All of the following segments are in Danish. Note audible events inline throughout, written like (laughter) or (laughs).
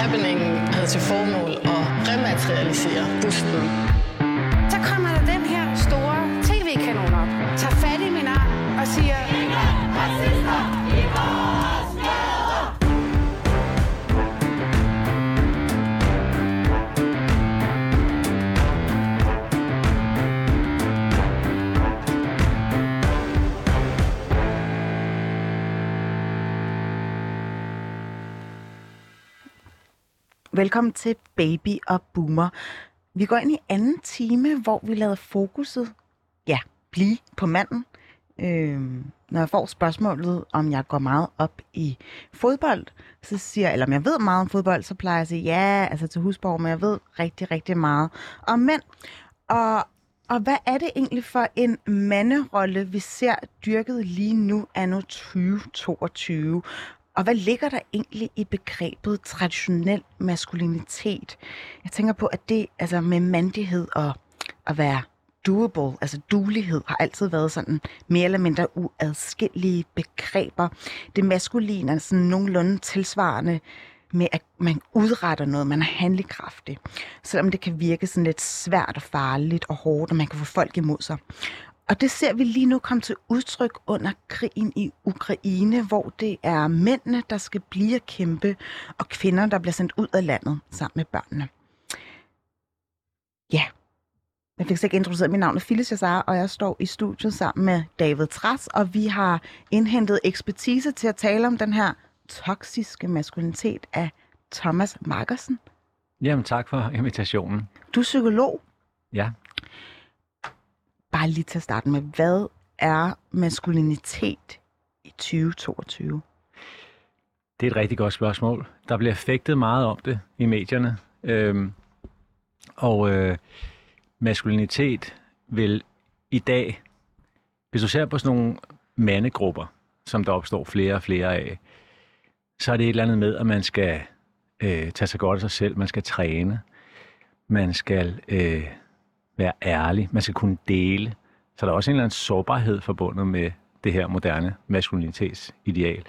Happeningen havde til formål at rematerialisere busten. Så kommer der den her store tv-kanon op, tager fat i min arm og siger... Velkommen til Baby og Boomer. Vi går ind i anden time, hvor vi lader fokuset ja, blive på manden. Øhm, når jeg får spørgsmålet, om jeg går meget op i fodbold, så siger jeg, eller om jeg ved meget om fodbold, så plejer jeg at sige ja, altså til husborg, men jeg ved rigtig, rigtig meget om mænd. Og, og hvad er det egentlig for en manderolle, vi ser dyrket lige nu anno 2022? Og hvad ligger der egentlig i begrebet traditionel maskulinitet? Jeg tænker på, at det altså med mandighed og at være doable, altså dulighed, har altid været sådan mere eller mindre uadskillelige begreber. Det maskuline er sådan nogenlunde tilsvarende med, at man udretter noget, man er handlekraftig. Selvom det kan virke sådan lidt svært og farligt og hårdt, og man kan få folk imod sig. Og det ser vi lige nu komme til udtryk under krigen i Ukraine, hvor det er mændene, der skal blive at kæmpe, og kvinder, der bliver sendt ud af landet sammen med børnene. Ja, jeg fik ikke introduceret. Mit navn er Phyllis Jassar, og jeg står i studiet sammen med David Tras, og vi har indhentet ekspertise til at tale om den her toksiske maskulinitet af Thomas Markersen. Jamen tak for invitationen. Du er psykolog. Ja, Bare lige til at starte med, hvad er maskulinitet i 2022? det er et rigtig godt spørgsmål. Der bliver fægtet meget om det i medierne. Øhm, og øh, maskulinitet vil i dag, hvis du ser på sådan nogle mandegrupper, som der opstår flere og flere af, så er det et eller andet med, at man skal øh, tage sig godt af sig selv, man skal træne, man skal øh, være ærlig, man skal kunne dele. Så der er også en eller anden sårbarhed forbundet med det her moderne maskulinitetsideal.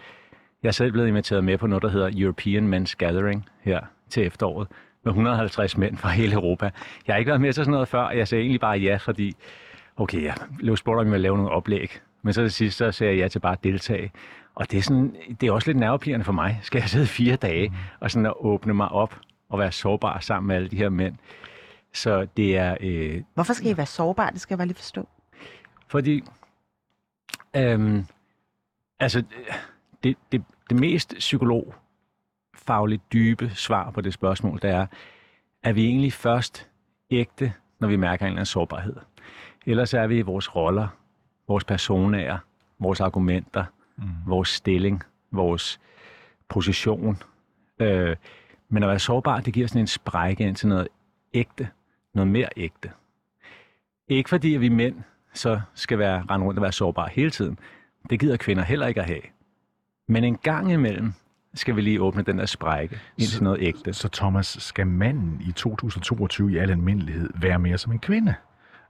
Jeg er selv blevet inviteret med på noget, der hedder European Men's Gathering her til efteråret, med 150 mænd fra hele Europa. Jeg har ikke været med til sådan noget før, og jeg sagde egentlig bare ja, fordi, okay, jeg blev spurgt, om jeg ville lave nogle oplæg. Men så til sidst, så sagde jeg ja til bare at deltage. Og det er, sådan, det er også lidt nervepirrende for mig. Skal jeg sidde fire dage og sådan at åbne mig op og være sårbar sammen med alle de her mænd? Så det er... Øh, Hvorfor skal I være sårbare? Det skal jeg bare lige forstå. fordi, øhm, altså, det, det, det mest psykologfagligt dybe svar på det spørgsmål, det er, er vi egentlig først ægte, når vi mærker en eller anden sårbarhed? Ellers er vi i vores roller, vores personager, vores argumenter, mm. vores stilling, vores position. Øh, men at være sårbar, det giver sådan en sprække ind til noget ægte, noget mere ægte. Ikke fordi, at vi mænd så skal være rende rundt og være sårbare hele tiden. Det gider kvinder heller ikke at have. Men en gang imellem skal vi lige åbne den der sprække ind til noget ægte. Så Thomas, skal manden i 2022 i al almindelighed være mere som en kvinde?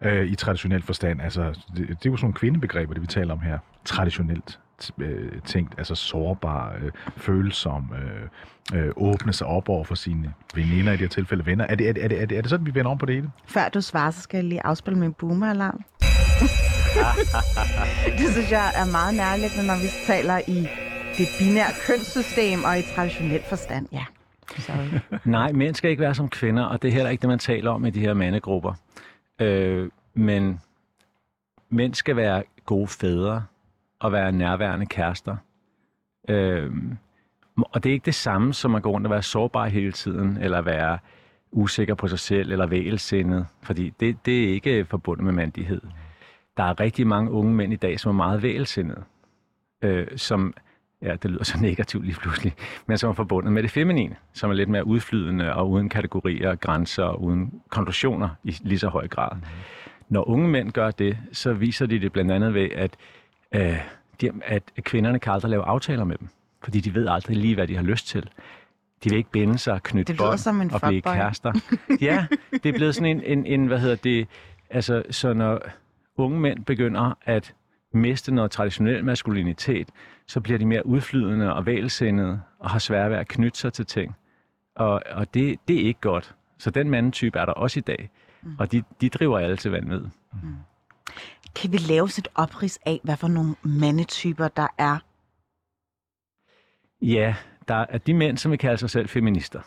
Øh, I traditionel forstand. Altså, det, det er jo sådan nogle kvindebegreber, det vi taler om her. Traditionelt øh, tænkt, altså sårbar, øh, følsom, øh, øh, åbne sig op over for sine veninder, i det her tilfælde venner. Er det, er, det, er, det, er, det, er det sådan, vi vender om på det hele? Før du svarer, så skal jeg lige afspille min boomer-alarm. (laughs) det synes jeg er meget nærliggende, når vi taler i det binære kønssystem og i traditionel forstand. Ja, sorry. (laughs) Nej, mænd skal ikke være som kvinder, og det er heller ikke det, man taler om i de her mandegrupper. Øh, men mænd skal være gode fædre og være nærværende kærester. Øh, og det er ikke det samme som at gå rundt og være sårbar hele tiden, eller være usikker på sig selv, eller vægelsindet, fordi det, det er ikke forbundet med mandighed. Der er rigtig mange unge mænd i dag, som er meget vægelsindede, øh, som, ja, det lyder så (laughs) negativt lige pludselig, men som er forbundet med det feminine, som er lidt mere udflydende og uden kategorier, grænser og uden konklusioner i lige så høj grad. Når unge mænd gør det, så viser de det blandt andet ved, at, øh, de, at kvinderne kan aldrig lave aftaler med dem, fordi de ved aldrig lige, hvad de har lyst til. De vil ikke binde sig og knytte bånd som en og blive kærester. Ja, det er blevet sådan en, en, en, hvad hedder det, altså så når unge mænd begynder at miste noget traditionel maskulinitet, så bliver de mere udflydende og vælsindede og har svært ved at knytte sig til ting. Og, og det, det er ikke godt. Så den mandetype er der også i dag. Mm. Og de, de driver alle til vanvid. Mm. Kan vi lave et oprids af, hvad for nogle mandetyper der er? Ja, der er de mænd, som vi kalder sig selv feminister.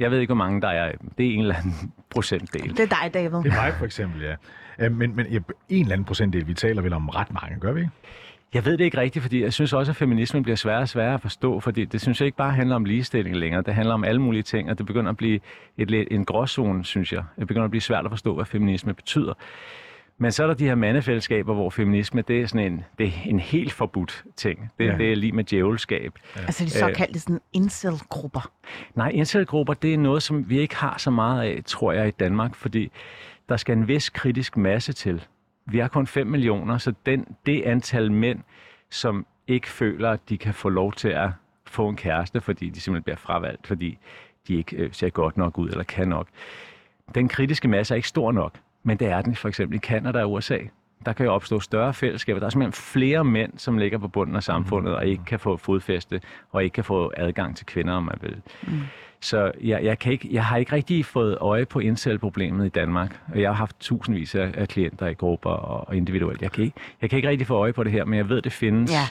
Jeg ved ikke, hvor mange der er. Det er en eller anden procentdel. Det er dig, David. Det er mig for eksempel, ja. Øh, men, men ja, en eller anden procentdel, vi taler vel om ret mange, gør vi ikke? Jeg ved det ikke rigtigt, fordi jeg synes også, at feminismen bliver sværere og sværere at forstå, fordi det synes jeg ikke bare handler om ligestilling længere. Det handler om alle mulige ting, og det begynder at blive et, en gråzone, synes jeg. Det begynder at blive svært at forstå, hvad feminisme betyder. Men så er der de her mandefællesskaber, hvor feminisme, det er sådan en, det er en helt forbudt ting. Det, ja. det er lige med djævelskab. Ja. Altså de såkaldte sådan incel-grupper? Nej, incel-grupper, det er noget, som vi ikke har så meget af, tror jeg, i Danmark, fordi der skal en vis kritisk masse til. Vi har kun 5 millioner, så den, det antal mænd, som ikke føler, at de kan få lov til at få en kæreste, fordi de simpelthen bliver fravalgt, fordi de ikke øh, ser godt nok ud eller kan nok. Den kritiske masse er ikke stor nok. Men det er den for eksempel i Kanada og USA. Der kan jo opstå større fællesskaber. Der er simpelthen flere mænd, som ligger på bunden af samfundet og ikke kan få fodfæste og ikke kan få adgang til kvinder, om man vil. Mm. Så jeg, jeg, kan ikke, jeg har ikke rigtig fået øje på incel-problemet i Danmark. Jeg har haft tusindvis af, klienter i grupper og, og individuelt. Jeg kan, ikke, jeg kan ikke rigtig få øje på det her, men jeg ved, det findes. Ja.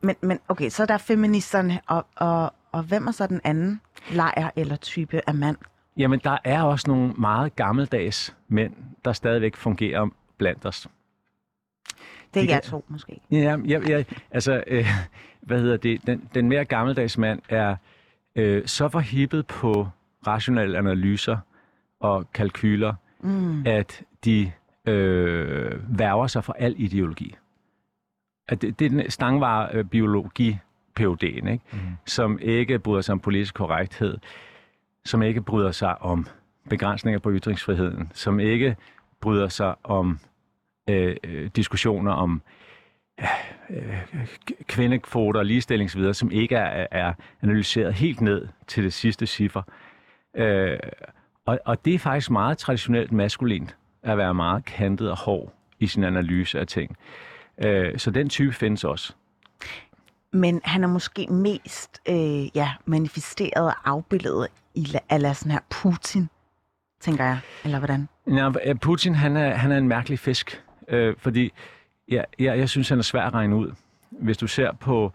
Men, men okay, så er der feministerne, og, og, og hvem er så den anden lejr eller type af mand? Jamen, der er også nogle meget gammeldags mænd, der stadigvæk fungerer blandt os. Det er jeg to, måske. Ja, ja, ja altså, øh, hvad hedder det? Den, den mere gammeldags mand er øh, så forhippet på rationelle analyser og kalkyler, mm. at de øh, værger sig for al ideologi. At det, det er den stangvare øh, ikke? Mm. som ikke bryder sig om politisk korrekthed, som ikke bryder sig om begrænsninger på ytringsfriheden, som ikke bryder sig om øh, øh diskussioner om øh, øh kvindekvoter og ligestilling osv., som ikke er, er analyseret helt ned til det sidste ciffer. Øh, og, og det er faktisk meget traditionelt maskulint at være meget kantet og hård i sin analyse af ting. Øh, så den type findes også. Men han er måske mest øh, ja, manifesteret og afbildet i ala sådan her Putin, tænker jeg, eller hvordan? Ja, Putin, han er, han er en mærkelig fisk, øh, fordi ja, ja, jeg synes, han er svær at regne ud. Hvis du ser på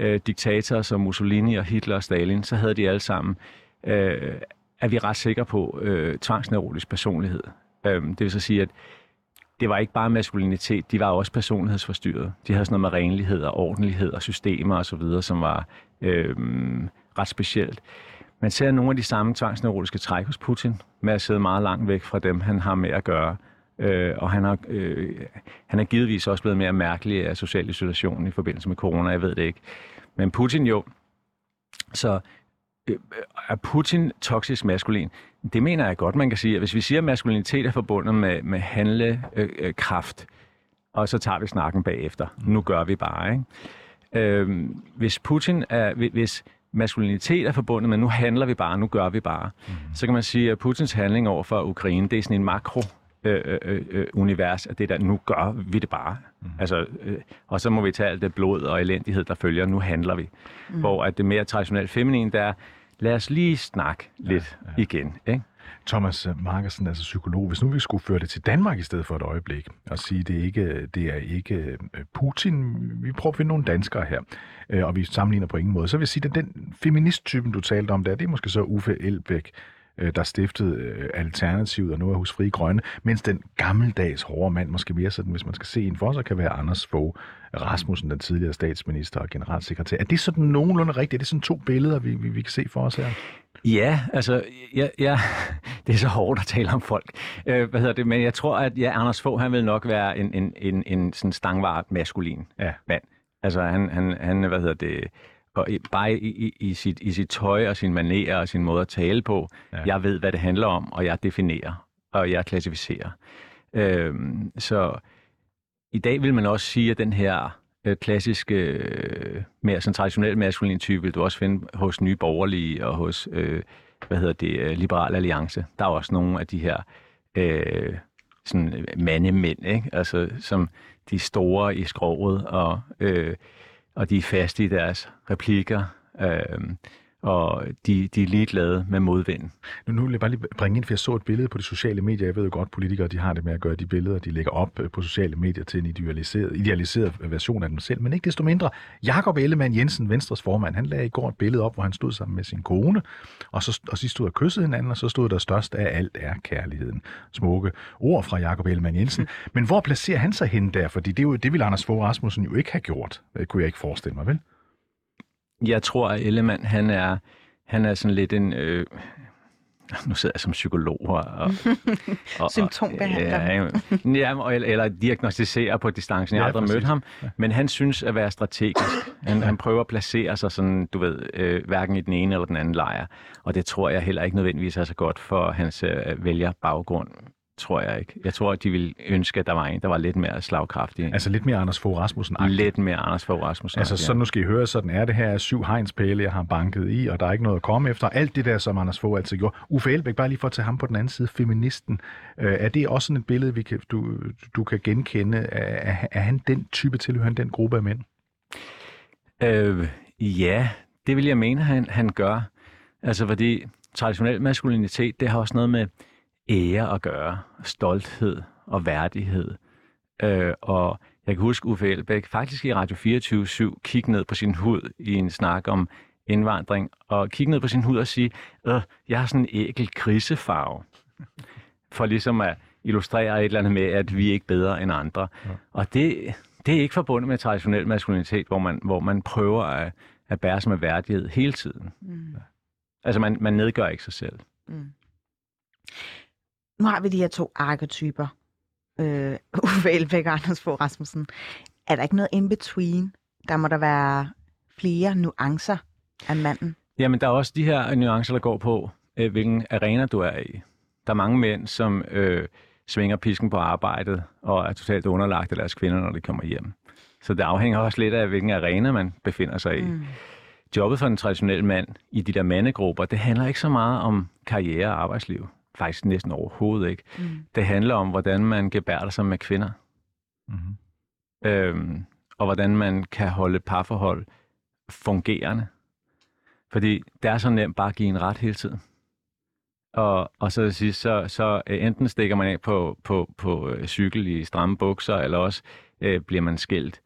øh, diktatorer som Mussolini og Hitler og Stalin, så havde de alle sammen, øh, er vi ret sikre på, øh, tvangsneurotisk personlighed. Øh, det vil så sige, at det var ikke bare maskulinitet, de var også personlighedsforstyrret. De havde sådan noget med renlighed og ordentlighed og systemer osv., som var øh, ret specielt. Man ser nogle af de samme tvangsneurotiske træk hos Putin, med at sidde meget langt væk fra dem, han har med at gøre. Øh, og han har, øh, han er givetvis også blevet mere mærkelig af social isolation i forbindelse med corona, jeg ved det ikke. Men Putin jo, så øh, er Putin toksisk maskulin? Det mener jeg godt, man kan sige. Hvis vi siger, at maskulinitet er forbundet med, med handlekraft, øh, øh og så tager vi snakken bagefter. Nu gør vi bare, ikke? Øh, hvis Putin er, hvis maskulinitet er forbundet med, nu handler vi bare, nu gør vi bare, mm. så kan man sige, at Putins handling over for Ukraine, det er sådan en makro øh, øh, øh, øh, univers af det der, nu gør vi det bare. Mm. Altså, øh, og så må vi tage alt det blod og elendighed, der følger, nu handler vi. Mm. Hvor at det mere traditionelt feminine, der er, lad os lige snakke ja, lidt ja. igen. Ikke? Thomas Markersen, altså psykolog, hvis nu vi skulle føre det til Danmark i stedet for et øjeblik, og sige, det er ikke, det er ikke øh, Putin, vi prøver at finde nogle danskere her, øh, og vi sammenligner på ingen måde, så vil jeg sige, at den feministtypen, du talte om der, det er måske så Uffe Elbæk, øh, der stiftede Alternativet og nu er hos Fri Grønne, mens den gammeldags hårde mand, måske mere sådan, hvis man skal se en for sig, kan være Anders Fogh Rasmussen, den tidligere statsminister og generalsekretær. Er det sådan nogenlunde rigtigt? Er det sådan to billeder, vi, vi, vi kan se for os her? Ja, altså, ja, ja, (laughs) det er så hårdt at tale om folk. Øh, hvad hedder det? Men jeg tror, at ja, Anders Fogh, han vil nok være en, en, en, en sådan stangvaret maskulin ja. mand. Altså, han, han, han, hvad hedder det, og bare i, i, i, sit, i sit tøj og sin manerer og sin måde at tale på, ja. jeg ved, hvad det handler om, og jeg definerer, og jeg klassificerer. Øh, så i dag vil man også sige, at den her øh, klassiske, øh, mere sådan traditionelle maskulin type, vil du også finde hos Nye Borgerlige og hos, øh, hvad hedder det, øh, Liberal Alliance. Der er også nogle af de her øh, sådan mandemænd, ikke? Altså, som de store i skroget, og, øh, og de er faste i deres replikker, øh, og de, de er ligeglade med modvind. Nu, nu vil jeg bare lige bringe ind, for jeg så et billede på de sociale medier. Jeg ved jo godt, politikere de har det med at gøre de billeder, de lægger op øh, på sociale medier til en idealiseret, idealiseret version af dem selv. Men ikke desto mindre, Jakob Ellemann Jensen, Venstres formand, han lagde i går et billede op, hvor han stod sammen med sin kone, og så, og så stod og kyssede hinanden, og så stod der størst af alt er kærligheden. Smukke ord fra Jakob Ellemann Jensen. (laughs) Men hvor placerer han sig hen der? Fordi det, er jo, det ville Anders Fogh Rasmussen jo ikke have gjort, det kunne jeg ikke forestille mig, vel? Jeg tror, at Ellemann, han er, han er sådan lidt en... Øh, nu sidder jeg som psykolog og... og, (laughs) og Symptombehandler. Ja, ja, eller, eller diagnostiserer på distancen. Jeg har ja, aldrig mødt ham, men han synes at være strategisk. Han, han prøver at placere sig sådan, du ved, øh, hverken i den ene eller den anden lejr. Og det tror jeg heller ikke nødvendigvis er så godt for hans øh, vælgerbaggrund tror jeg ikke. Jeg tror, at de ville ønske, at der var en, der var lidt mere slagkraftig. Altså lidt mere Anders Fogh rasmussen -agtig. Lidt mere Anders Fogh Rasmussen. Altså så nu skal I høre, sådan er det her syv hegnspæle, jeg har banket i, og der er ikke noget at komme efter. Alt det der, som Anders Fogh altid gjorde. Uffe Elbæk, bare lige for at tage ham på den anden side, feministen. Øh, er det også sådan et billede, vi kan, du, du kan genkende? Er, er han den type tilhører den gruppe af mænd? Øh, ja, det vil jeg mene, han, han gør. Altså fordi traditionel maskulinitet, det har også noget med ære at gøre, stolthed og værdighed. Øh, og jeg kan huske Uffe Elbæk faktisk i Radio 24 kigge ned på sin hud i en snak om indvandring, og kigge ned på sin hud og sige, øh, jeg har sådan en ækel krisefarve. For ligesom at illustrere et eller andet med, at vi er ikke bedre end andre. Ja. Og det, det er ikke forbundet med traditionel maskulinitet, hvor man, hvor man prøver at, at bære sig med værdighed hele tiden. Mm. Altså man, man nedgør ikke sig selv. Mm nu har vi de her to arketyper. Øh, (laughs) Uffe Elbæk og Anders Fogh Rasmussen. Er der ikke noget in between? Der må der være flere nuancer af manden. Jamen, der er også de her nuancer, der går på, øh, hvilken arena du er i. Der er mange mænd, som øh, svinger pisken på arbejdet og er totalt underlagt af deres kvinder, når de kommer hjem. Så det afhænger også lidt af, hvilken arena man befinder sig i. Mm. Jobbet for en traditionel mand i de der mandegrupper, det handler ikke så meget om karriere og arbejdsliv faktisk næsten overhovedet ikke. Mm. Det handler om, hvordan man gebærder sig med kvinder. Mm-hmm. Øhm, og hvordan man kan holde parforhold fungerende. Fordi det er så nemt bare at give en ret hele tiden. Og, og så, sige, så, så øh, enten stikker man af på, på, på øh, cykel i stramme bukser, eller også øh, bliver man skilt.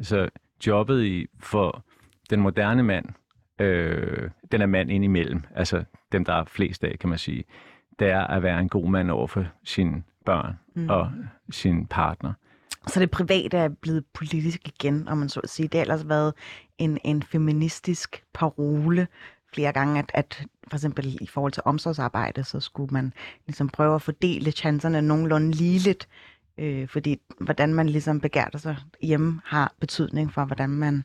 Så jobbet i, for den moderne mand, øh, den er mand ind imellem, altså dem, der er flest af, kan man sige det er at være en god mand over for sine børn mm. og sin partner. Så det private er blevet politisk igen, om man så at sige. Det har ellers været en, en feministisk parole flere gange, at, at for eksempel i forhold til omsorgsarbejde, så skulle man ligesom prøve at fordele chancerne nogenlunde ligeligt, øh, fordi hvordan man ligesom begærter sig hjemme har betydning for, hvordan man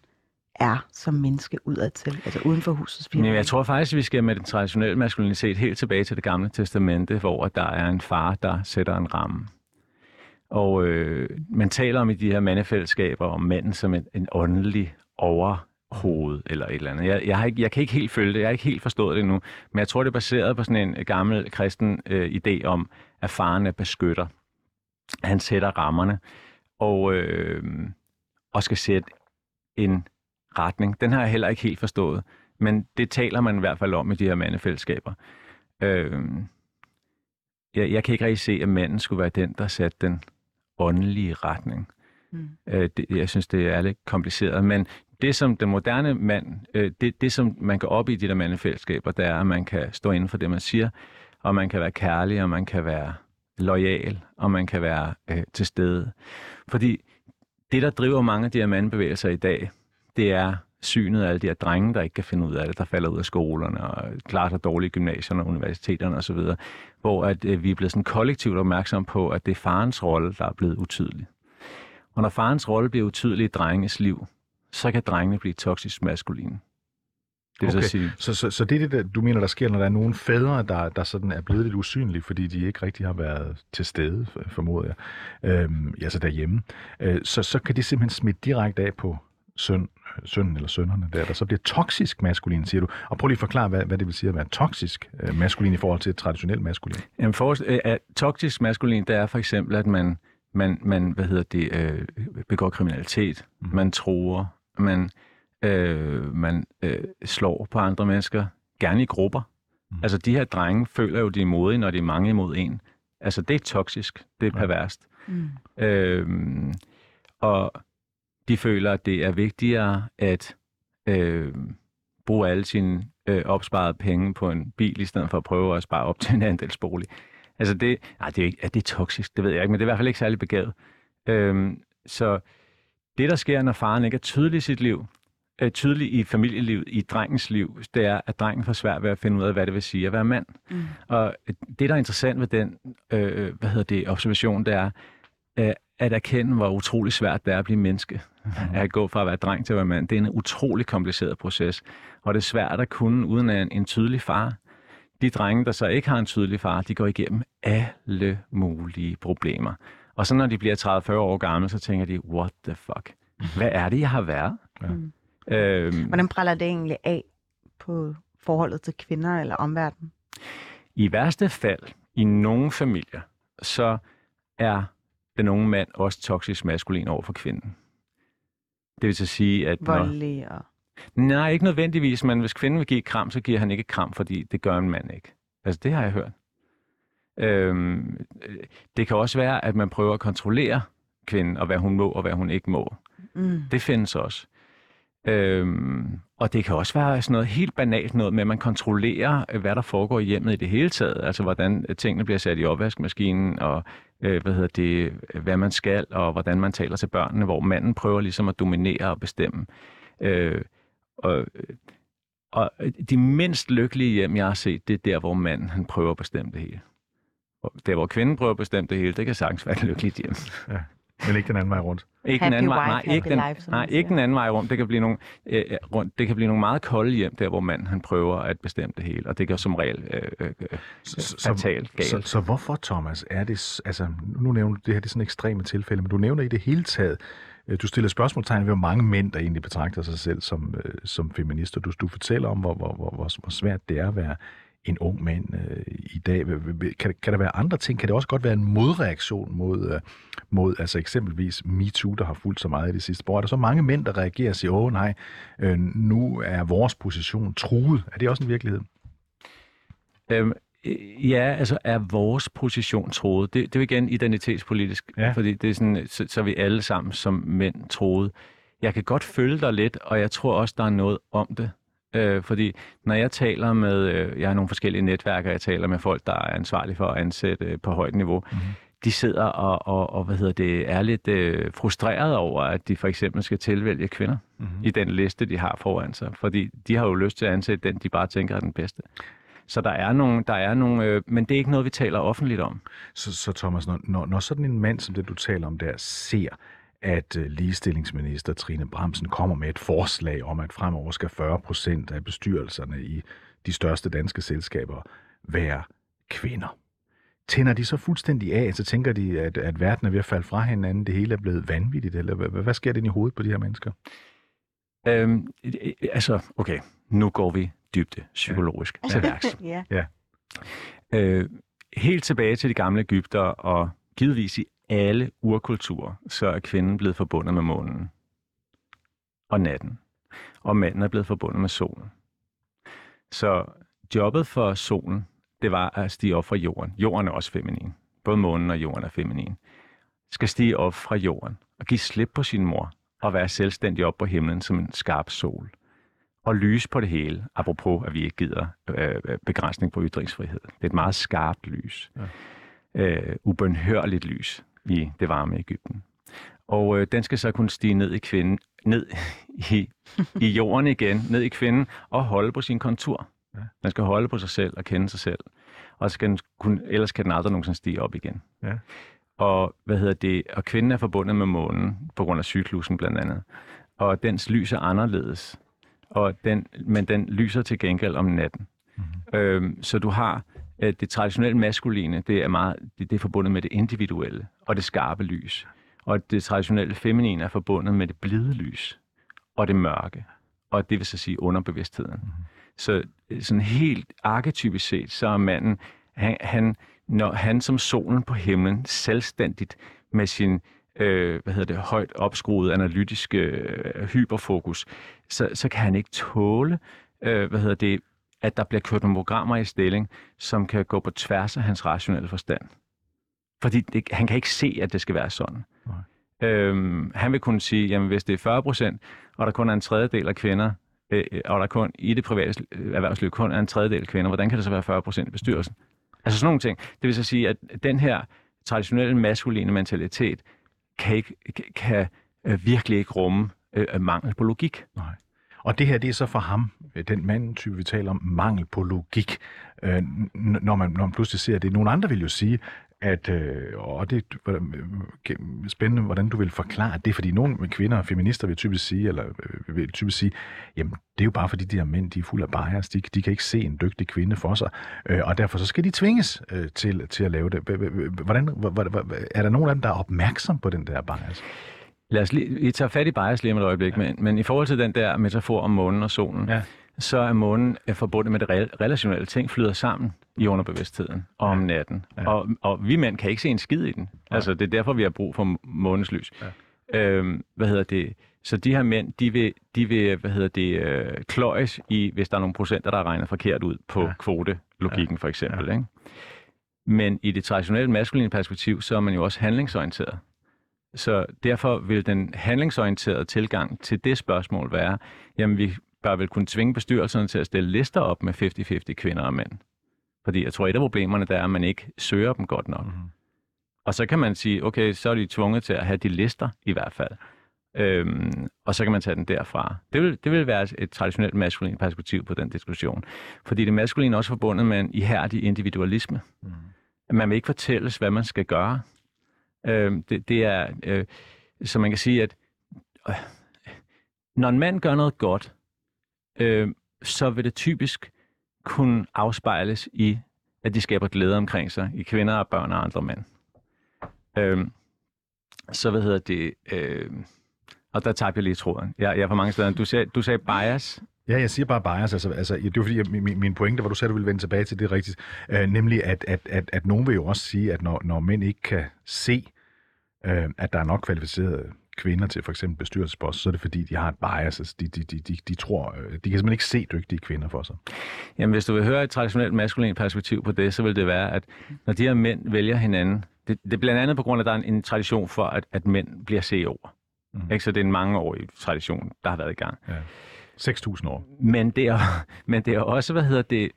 er som menneske udadtil, altså uden for husets fire. Jeg tror faktisk, at vi skal med den traditionelle maskulinitet helt tilbage til det gamle testamente, hvor der er en far, der sætter en ramme. Og øh, man taler om i de her mandefællesskaber om manden som en, en åndelig overhoved eller et eller andet. Jeg, jeg, har ikke, jeg kan ikke helt følge det, jeg har ikke helt forstået det endnu, men jeg tror, det er baseret på sådan en gammel kristen øh, idé om, at faren er beskytter. Han sætter rammerne og, øh, og skal sætte en retning. Den har jeg heller ikke helt forstået, men det taler man i hvert fald om i de her mandefællesskaber. Øh, jeg, jeg kan ikke rigtig se, at manden skulle være den, der satte den åndelige retning. Mm. Øh, det, jeg synes, det er lidt kompliceret, men det som den moderne mand, øh, det, det som man går op i de der mandefællesskaber, det er, at man kan stå inden for det, man siger, og man kan være kærlig, og man kan være lojal, og man kan være øh, til stede. Fordi det, der driver mange af de her mandebevægelser i dag, det er synet af alle de her drenge, der ikke kan finde ud af det, der falder ud af skolerne og klarer sig dårligt i gymnasierne og universiteterne osv., hvor at, øh, vi er blevet sådan kollektivt opmærksom på, at det er farens rolle, der er blevet utydelig. Og når farens rolle bliver utydelig i drenges liv, så kan drengene blive toksisk maskuline. Det okay. så, sige. Så, så, så det er det, der, du mener, der sker, når der er nogle fædre, der, der sådan er blevet lidt usynlige, fordi de ikke rigtig har været til stede, formoder jeg, øhm, altså derhjemme. Øh, så, så kan det simpelthen smitte direkte af på søn, sønnen eller sønnerne der, der så bliver toksisk maskulin, siger du. Og prøv lige at forklare, hvad, hvad det vil sige at være toksisk øh, maskulin i forhold til traditionel maskulin. Jamen, for, øh, at toksisk maskulin, det er for eksempel, at man, man, man hvad hedder det, øh, begår kriminalitet, mm. man tror, man, øh, man øh, slår på andre mennesker, gerne i grupper. Mm. Altså, de her drenge føler jo, de er modige, når de er mange imod en. Altså, det er toksisk, det er perverst. Mm. Øh, og de føler, at det er vigtigere at øh, bruge alle sine øh, opsparede penge på en bil, i stedet for at prøve at spare op til en andelsbolig. Altså det, nej, det er, ikke, er det toksisk, det ved jeg ikke, men det er i hvert fald ikke særlig begavet. Øhm, så det, der sker, når faren ikke er tydelig i sit liv, er tydelig i familielivet, i drengens liv, det er, at drengen får svært ved at finde ud af, hvad det vil sige at være mand. Mm. Og det, der er interessant ved den øh, hvad hedder det, observation, det er, øh, at erkende, hvor utrolig svært det er at blive menneske. Mm. At gå fra at være dreng til at være mand. Det er en utrolig kompliceret proces. Og det er svært at kunne uden en, en tydelig far. De drenge, der så ikke har en tydelig far, de går igennem alle mulige problemer. Og så når de bliver 30-40 år gamle, så tænker de, what the fuck? Hvad er det, jeg har været? Ja. Mm. Øhm, Hvordan brænder det egentlig af på forholdet til kvinder eller omverdenen? I værste fald, i nogle familier, så er den unge mand også toksisk maskulin over for kvinden. Det vil så sige, at... Voldelig og... Nej, ikke nødvendigvis, men hvis kvinden vil give kram, så giver han ikke kram, fordi det gør en mand ikke. Altså, det har jeg hørt. Øhm, det kan også være, at man prøver at kontrollere kvinden, og hvad hun må, og hvad hun ikke må. Mm. Det findes også. Øhm, og det kan også være sådan noget helt banalt noget med, at man kontrollerer, øh, hvad der foregår i hjemmet i det hele taget. Altså, hvordan øh, tingene bliver sat i opvaskemaskinen, og øh, hvad hedder det, øh, hvad man skal, og hvordan man taler til børnene, hvor manden prøver ligesom at dominere og bestemme. Øh, og, og de mindst lykkelige hjem, jeg har set, det er der, hvor manden han prøver at bestemme det hele. Og der, hvor kvinden prøver at bestemme det hele, det kan sagtens være et lykkeligt hjem. Ja. Men ikke den anden vej rundt. Ikke happy den anden vej, nej, ikke den, life, nej, ikke den anden vej rundt. Det kan blive nogle, øh, rundt. Det kan blive nogle meget kolde hjem, der hvor manden han prøver at bestemme det hele, og det kan som regel øh, øh, øh så, fatalt galt. Så, så, hvorfor, Thomas, er det, altså nu nævner du det her, det er sådan ekstreme tilfælde, men du nævner i det hele taget, øh, du stiller spørgsmålstegn ved, hvor mange mænd, der egentlig betragter sig selv som, øh, som feminister. Du, du fortæller om, hvor, hvor, hvor, hvor, hvor svært det er at være en ung mand øh, i dag? Kan, kan der være andre ting? Kan det også godt være en modreaktion mod, øh, mod altså eksempelvis MeToo, der har fulgt så meget i det sidste år? Er der så mange mænd, der reagerer og siger, åh nej, øh, nu er vores position truet? Er det også en virkelighed? Øhm, Ja, altså er vores position troet. Det, det er jo igen identitetspolitisk, ja. fordi det er sådan, så, så er vi alle sammen som mænd troet. Jeg kan godt følge dig lidt, og jeg tror også, der er noget om det. Øh, fordi når jeg taler med, øh, jeg har nogle forskellige netværk, og jeg taler med folk, der er ansvarlige for at ansætte øh, på højt niveau, mm-hmm. de sidder og, og, og hvad hedder det, er lidt øh, frustreret over, at de for eksempel skal tilvælge kvinder mm-hmm. i den liste, de har foran sig. Fordi de har jo lyst til at ansætte den, de bare tænker er den bedste. Så der er nogle, der er nogle øh, men det er ikke noget, vi taler offentligt om. Så, så Thomas, når, når, når sådan en mand som det, du taler om der, ser, at øh, ligestillingsminister Trine Bramsen kommer med et forslag om, at fremover skal 40 procent af bestyrelserne i de største danske selskaber være kvinder. Tænder de så fuldstændig af, så tænker de, at, at verden er ved at falde fra hinanden, det hele er blevet vanvittigt, eller hvad, hvad sker det i hovedet på de her mennesker? Øhm, altså, okay, nu går vi dybde psykologisk ja. til værks. (laughs) ja. ja. Øh, helt tilbage til de gamle Ægypter, og givetvis i alle urkulturer, så er kvinden blevet forbundet med månen og natten, og manden er blevet forbundet med solen. Så jobbet for solen, det var at stige op fra jorden. Jorden er også feminin. Både månen og jorden er feminin. Skal stige op fra jorden og give slip på sin mor og være selvstændig op på himlen som en skarp sol. Og lys på det hele, apropos at vi ikke gider øh, begrænsning på ytringsfrihed. Det er et meget skarpt lys. Ja. Øh, ubønhørligt lys i det varme Ægypten. Og øh, den skal så kunne stige ned i kvinden, ned i, i jorden igen, ned i kvinden, og holde på sin kontur. Ja. Den skal holde på sig selv og kende sig selv. Og skal den kunne, ellers kan den aldrig nogensinde stige op igen. Ja. Og, hvad hedder det, og kvinden er forbundet med månen, på grund af cyklusen blandt andet. Og dens lys er anderledes. Og den, men den lyser til gengæld om natten. Mm-hmm. Øhm, så du har det traditionelle maskuline, det er, meget, det, det er forbundet med det individuelle og det skarpe lys. Og det traditionelle feminine er forbundet med det blide lys og det mørke. Og det vil så sige underbevidstheden. Mm. Så øh, sådan helt arketypisk set, så er manden, han, han, når han som solen på himlen, selvstændigt med sin øh, hvad hedder det, højt opskruede analytiske øh, hyperfokus, så, så kan han ikke tåle, øh, hvad hedder det, at der bliver kørt nogle programmer i stilling, som kan gå på tværs af hans rationelle forstand. Fordi det, han kan ikke se, at det skal være sådan. Nej. Øhm, han vil kunne sige, jamen hvis det er 40 procent, og der kun er en tredjedel af kvinder, øh, og der kun i det private erhvervsliv kun er en tredjedel af kvinder, hvordan kan det så være 40 procent i bestyrelsen? Altså sådan nogle ting. Det vil så sige, at den her traditionelle maskuline mentalitet kan, ikke, kan øh, virkelig ikke rumme øh, mangel på logik. Nej. Og det her, det er så for ham, øh, den mand type, vi taler om, mangel på logik. Øh, når, man, når man pludselig ser det. Nogle andre vil jo sige, at, øh, og det er øh, spændende, hvordan du vil forklare det, fordi nogle kvinder og feminister vil typisk sige, eller øh, vil typisk sige, jamen det er jo bare fordi de her mænd, de er fuld af bias, de, de kan ikke se en dygtig kvinde for sig, øh, og derfor så skal de tvinges øh, til, til at lave det. Hvordan, er der nogen af dem, der er opmærksom på den der bias? Lad os lige, vi tager fat i bias lige om et øjeblik, ja. men, men i forhold til den der metafor om månen og solen, ja. så er månen forbundet med det relationelle ting, flyder sammen i underbevidstheden og om natten. Ja. Og, og vi mænd kan ikke se en skid i den. Ja. Altså, det er derfor, vi har brug for månens lys. Ja. Øhm, hvad hedder det? Så de her mænd, de vil, de vil hvad hedder det, øh, kløjes i, hvis der er nogle procenter, der er regnet forkert ud på ja. kvotelogikken ja. for eksempel. Ja. Ikke? Men i det traditionelle maskuline perspektiv, så er man jo også handlingsorienteret. Så derfor vil den handlingsorienterede tilgang til det spørgsmål være, jamen vi bør vel kunne tvinge bestyrelserne til at stille lister op med 50-50 kvinder og mænd. Fordi jeg tror, et af problemerne der er, at man ikke søger dem godt nok. Mm-hmm. Og så kan man sige, okay, så er de tvunget til at have de lister i hvert fald. Øhm, og så kan man tage den derfra. Det vil, det vil være et traditionelt maskulin perspektiv på den diskussion. Fordi det maskuline er også forbundet med en ihærdig individualisme. Mm. Man vil ikke fortælles, hvad man skal gøre. Øh, det, det er, øh, så man kan sige, at øh, når en mand gør noget godt, øh, så vil det typisk kunne afspejles i, at de skaber glæde omkring sig, i kvinder og børn og andre mænd. Øh, så hvad hedder det? Øh, og der tabte jeg lige tråden. Jeg, jeg er for mange steder. Du sagde, du sagde bias. Ja, jeg siger bare bias. Altså, altså, det var fordi, jeg, min, min pointe, hvor du sagde, du ville vende tilbage til det rigtigt, øh, nemlig at, at, at, at nogen vil jo også sige, at når, når mænd ikke kan se, øh, at der er nok kvalificerede kvinder til for eksempel bestyrelsespost, så er det fordi, de har et bias. Altså, de, de, de, de, de tror, øh, de kan simpelthen ikke se dygtige kvinder for sig. Jamen, hvis du vil høre et traditionelt maskulint perspektiv på det, så vil det være, at når de her mænd vælger hinanden, det, det er blandt andet på grund af, at der er en, en tradition for, at, at mænd bliver CEO'er. Mm. Ikke? Så det er en mangeårig tradition, der har været i gang. Ja. 6.000 år. Men det, er, (laughs) men det er også, hvad hedder det,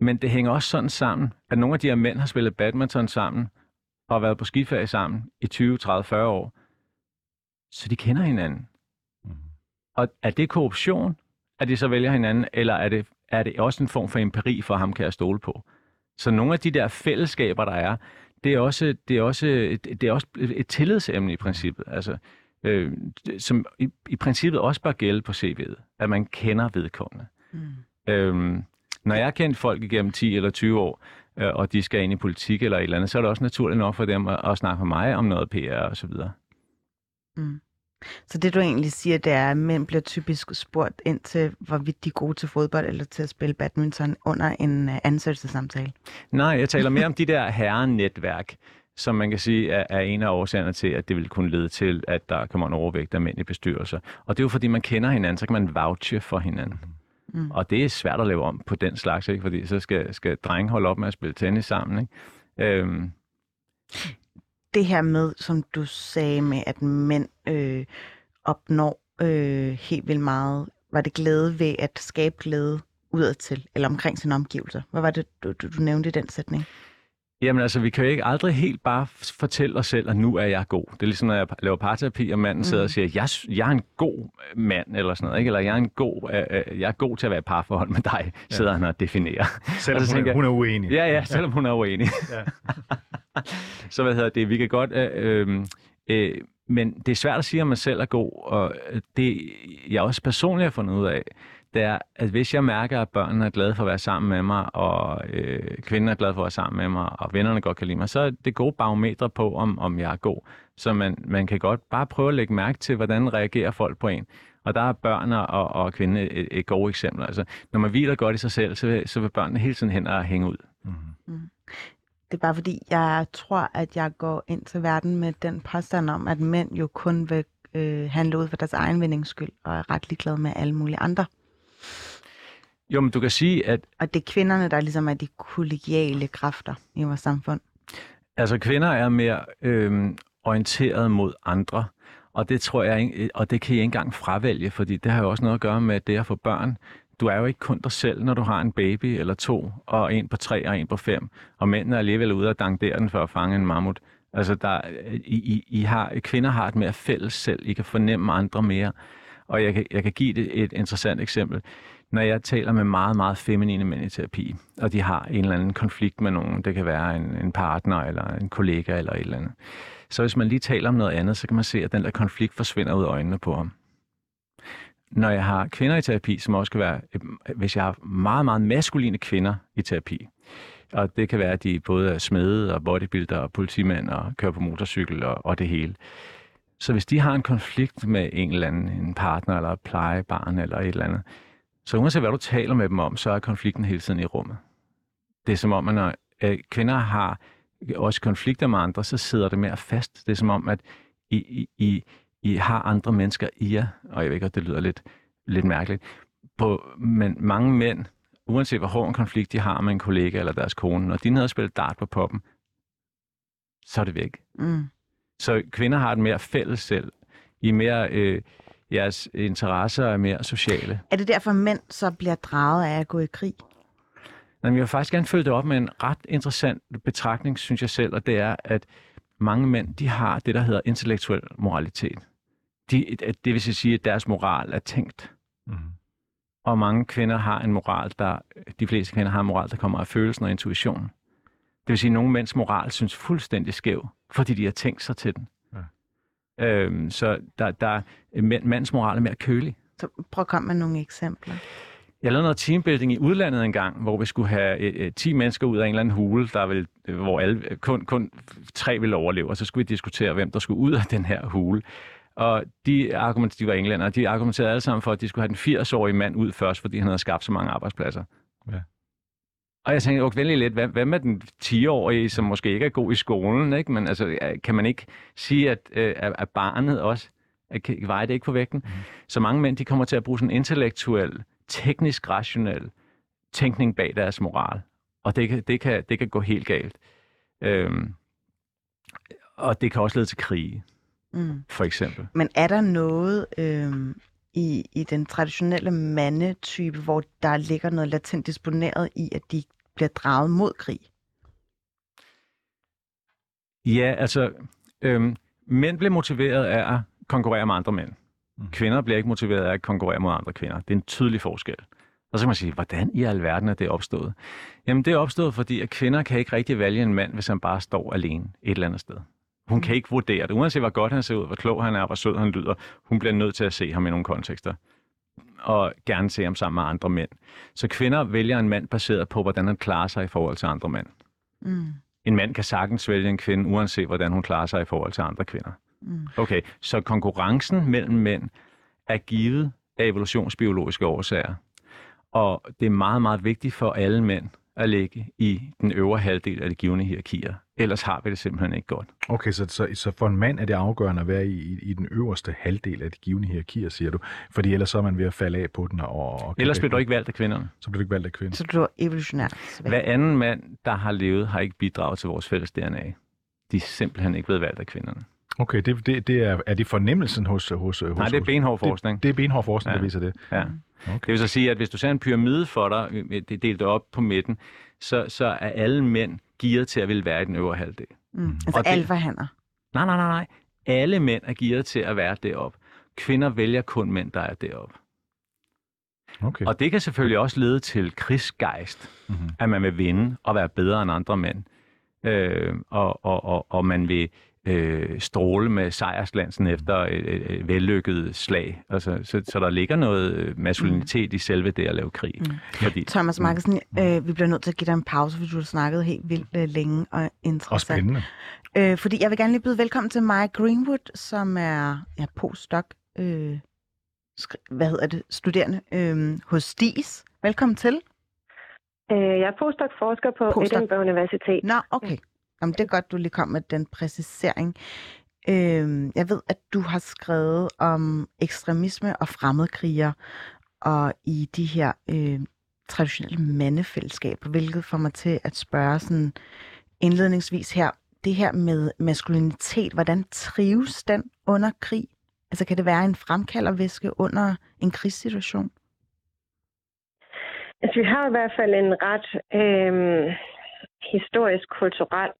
men det hænger også sådan sammen, at nogle af de her mænd har spillet badminton sammen, og har været på skiferie sammen i 20, 30, 40 år så de kender hinanden. Mm. Og er det korruption, at de så vælger hinanden, eller er det, er det også en form for empiri for ham, kan jeg stole på? Så nogle af de der fællesskaber, der er, det er også, det er også, det er også et tillidsemne i princippet. Altså, øh, som i, i princippet også bør gælde på CV'et, at man kender vedkommende. Mm. Øhm, når jeg har kendt folk igennem 10 eller 20 år, øh, og de skal ind i politik eller et eller andet, så er det også naturligt nok for dem at, at snakke med mig om noget PR og så videre. Mm. Så det du egentlig siger, det er, at mænd bliver typisk spurgt ind til, hvorvidt de er gode til fodbold eller til at spille badminton under en uh, ansættelsessamtale? Nej, jeg taler mere om (laughs) de der herrenetværk, som man kan sige er, er en af årsagerne til, at det vil kunne lede til, at der kommer en overvægt af mænd i bestyrelser. Og det er jo fordi, man kender hinanden, så kan man vouche for hinanden. Mm. Og det er svært at lave om på den slags, ikke? fordi så skal, skal drenge holde op med at spille tennis sammen. Ikke? Øhm, det her med, som du sagde med, at mænd øh, opnår øh, helt vildt meget, var det glæde ved at skabe glæde udadtil, eller omkring sin omgivelser? Hvad var det, du, du, du nævnte i den sætning? Jamen altså, vi kan jo ikke aldrig helt bare fortælle os selv, at nu er jeg god. Det er ligesom, når jeg laver parterapi, og manden mm. sidder og siger, jeg, jeg er en god mand, eller sådan noget, ikke? eller jeg er, en god, øh, øh jeg er god til at være parforhold med dig, sidder ja. han og definerer. Selvom og hun, jeg, hun er uenig. Ja, ja, selvom hun er uenig. ja. (laughs) så hvad hedder det, vi kan godt... Øh, øh, øh, men det er svært at sige, om man selv er god, og det jeg også personligt har fundet ud af, det er, at hvis jeg mærker, at børnene er glade for at være sammen med mig, og øh, kvinden er glad for at være sammen med mig, og vennerne godt kan lide mig, så er det gode barometre på, om, om jeg er god. Så man, man kan godt bare prøve at lægge mærke til, hvordan reagerer folk på en. Og der er børn og, og kvinder et, et gode eksempler. Altså, når man hviler godt i sig selv, så vil, så vil børnene hele tiden hen og hænge ud. Mm. Det er bare fordi, jeg tror, at jeg går ind til verden med den påstand om, at mænd jo kun vil øh, handle ud for deres egen vindings skyld, og er ret ligeglade med alle mulige andre. Jo, men du kan sige, at Og det er kvinderne, der ligesom er de kollegiale kræfter i vores samfund. Altså kvinder er mere øh, orienteret mod andre, og det tror jeg, og det kan I ikke engang fravælge, fordi det har jo også noget at gøre med det at få børn. Du er jo ikke kun dig selv, når du har en baby eller to, og en på tre og en på fem, og mændene er alligevel ude og dangdere den for at fange en mammut. Altså, der, I, I, I har, kvinder har et mere fælles selv. I kan fornemme andre mere. Og jeg kan, jeg kan give det et interessant eksempel. Når jeg taler med meget, meget feminine mænd i terapi, og de har en eller anden konflikt med nogen, det kan være en, en partner eller en kollega eller et eller andet, så hvis man lige taler om noget andet, så kan man se, at den der konflikt forsvinder ud af øjnene på ham. Når jeg har kvinder i terapi, som også kan være, øh, hvis jeg har meget, meget maskuline kvinder i terapi, og det kan være, at de både er smede og bodybuilder og politimænd og kører på motorcykel og, og det hele. Så hvis de har en konflikt med en eller anden, en partner eller plejebarn eller et eller andet, så uanset hvad du taler med dem om, så er konflikten hele tiden i rummet. Det er som om, at når øh, kvinder har også konflikter med andre, så sidder det mere fast. Det er som om, at I, I, I, I har andre mennesker i jer, og jeg ved ikke, at det lyder lidt, lidt mærkeligt, på, men mange mænd, uanset hvor hård en konflikt de har med en kollega eller deres kone, når de nede og spiller dart på poppen, så er det væk. Mm. Så kvinder har et mere fælles selv. I er mere, øh, jeres interesser er mere sociale. Er det derfor, mænd så bliver draget af at gå i krig? Men jeg vil faktisk gerne følge det op med en ret interessant betragtning, synes jeg selv, og det er, at mange mænd, de har det, der hedder intellektuel moralitet. De, det vil sige, at deres moral er tænkt. Mm. Og mange kvinder har en moral, der, de fleste kvinder har en moral, der kommer af følelsen og intuitionen. Det vil sige, at nogle mænds moral synes fuldstændig skæv, fordi de har tænkt sig til den. Øhm, så der, der, mænd, mands moral er mere kølig. Så prøv at komme med nogle eksempler. Jeg lavede noget teambuilding i udlandet en gang, hvor vi skulle have øh, øh, 10 mennesker ud af en eller anden hule, der vil, øh, hvor alle, øh, kun, kun tre ville overleve, og så skulle vi diskutere, hvem der skulle ud af den her hule. Og de, argument, de var englænder, de argumenterede alle sammen for, at de skulle have den 80-årige mand ud først, fordi han havde skabt så mange arbejdspladser. Ja. Og jeg tænkte, okay, venlig lidt, hvad, hvad med den 10-årige, som måske ikke er god i skolen, ikke? men altså, kan man ikke sige, at, øh, at barnet også, at vejer det ikke på vægten? Mm. Så mange mænd, de kommer til at bruge sådan en intellektuel, teknisk rationel tænkning bag deres moral. Og det kan, det kan, det kan gå helt galt. Øhm, og det kan også lede til krige, Mm. for eksempel. Men er der noget øhm, i, i den traditionelle mandetype, hvor der ligger noget latent disponeret i, at de bliver draget mod krig? Ja, altså, øhm, mænd bliver motiveret af at konkurrere med andre mænd. Mm. Kvinder bliver ikke motiveret af at konkurrere mod andre kvinder. Det er en tydelig forskel. Og så kan man sige, hvordan i alverden er det opstået? Jamen, det er opstået, fordi at kvinder kan ikke rigtig vælge en mand, hvis han bare står alene et eller andet sted. Hun kan ikke vurdere det. Uanset hvor godt han ser ud, hvor klog han er, hvor sød han lyder, hun bliver nødt til at se ham i nogle kontekster. Og gerne se ham sammen med andre mænd. Så kvinder vælger en mand baseret på, hvordan han klarer sig i forhold til andre mænd. Mm. En mand kan sagtens vælge en kvinde, uanset hvordan hun klarer sig i forhold til andre kvinder. Mm. Okay, så konkurrencen mellem mænd er givet af evolutionsbiologiske årsager. Og det er meget, meget vigtigt for alle mænd at ligge i den øvre halvdel af de givende hierarkier. Ellers har vi det simpelthen ikke godt. Okay, så, så, så for en mand er det afgørende at være i, i, i den øverste halvdel af de givende hierarkier, siger du. Fordi ellers så er man ved at falde af på den. Og, og Ellers bliver du ikke valgt af kvinderne. Så bliver du ikke valgt af kvinden. Så du er evolutionært svag. Hver anden mand, der har levet, har ikke bidraget til vores fælles DNA. De er simpelthen ikke blevet valgt af kvinderne. Okay, det, det, det er, er det fornemmelsen hos... hos, hos Nej, det er benhård forskning. Det, det er benhård forskning, Ja. der viser det. Ja. Okay. Det vil så sige, at hvis du ser en pyramide for dig, øh, det er delt op på midten, så, så er alle mænd gearet til at ville være i den øvre halvdel. Mm. Altså Og det- alfahander. Nej, nej, nej, nej. Alle mænd er gearet til at være deroppe. Kvinder vælger kun mænd, der er deroppe. okay. Og det kan selvfølgelig også lede til krigsgejst, Mm-hmm. at man vil vinde og være bedre end andre mænd. Øh, og, og, og, og man vil øh, stråle med sejrsglansen efter et, et, et vellykket slag. Altså, så, så der ligger noget øh, maskulinitet i selve det at lave krig. Mm. Fordi, Thomas Markelsen, øh, vi bliver nødt til at give dig en pause, fordi du har snakket helt vildt øh, længe og Og interessant. spændende. Øh, fordi jeg vil gerne lige byde velkommen til Maya Greenwood, som er ja, postdoc øh, hvad hedder det, studerende øh, hos STIS. Velkommen til. Øh, jeg er postdoc-forsker på Postdoc. Edinburgh Universitet. Nå, okay. Jamen, det er godt, du lige kom med den præcisering. Øhm, jeg ved, at du har skrevet om ekstremisme og fremmedkrigere, og i de her øh, traditionelle mandefællesskaber, hvilket får mig til at spørge sådan indledningsvis her, det her med maskulinitet, hvordan trives den under krig? Altså kan det være en fremkaldervæske under en krigssituation? Altså, vi har i hvert fald en ret øh, historisk-kulturel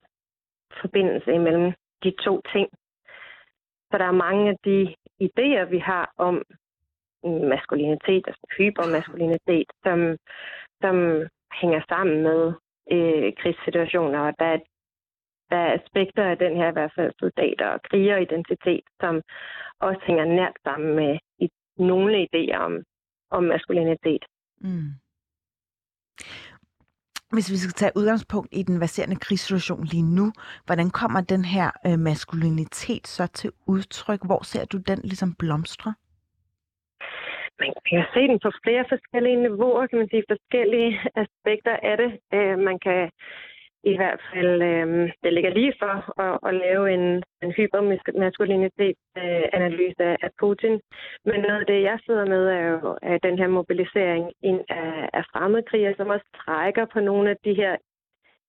forbindelse imellem de to ting. Så der er mange af de idéer, vi har om maskulinitet, altså hypermaskulinitet, som, som hænger sammen med øh, krigssituationer, og der er, der er aspekter af den her i hvert fald soldater og krigeridentitet, som også hænger nært sammen med i, nogle idéer om, om maskulinitet. Mm. Hvis vi skal tage udgangspunkt i den baserende krigssituation lige nu, hvordan kommer den her øh, maskulinitet så til udtryk? Hvor ser du den ligesom blomstre? Man kan se den på flere forskellige niveauer, kan man sige, forskellige aspekter af det. Øh, man kan i hvert fald, øh, det ligger lige for at, at lave en, en hypermaskulinitetsanalyse øh, af Putin. Men noget af det, jeg sidder med, er jo er den her mobilisering ind af, af fremmedkriger, som også trækker på nogle af de her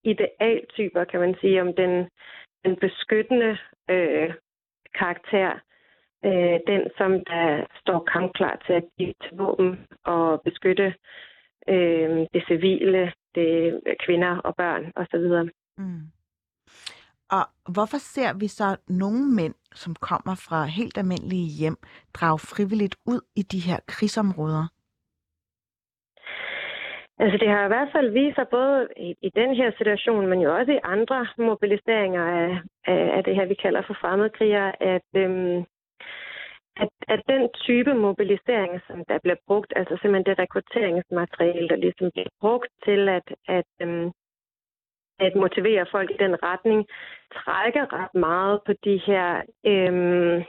idealtyper, kan man sige, om den, den beskyttende øh, karakter, øh, den, som der står kampklar til at give til våben og beskytte øh, det civile, det kvinder og børn osv. Mm. Og hvorfor ser vi så nogle mænd, som kommer fra helt almindelige hjem, drage frivilligt ud i de her krigsområder? Altså det har i hvert fald vist sig både i, i den her situation, men jo også i andre mobiliseringer af, af, af det her, vi kalder for fremmedkrigere, at, øhm, at, den type mobilisering, som der bliver brugt, altså simpelthen det rekrutteringsmateriale, der ligesom bliver brugt til at, at, øhm, at motivere folk i den retning, trækker ret meget på de her øhm,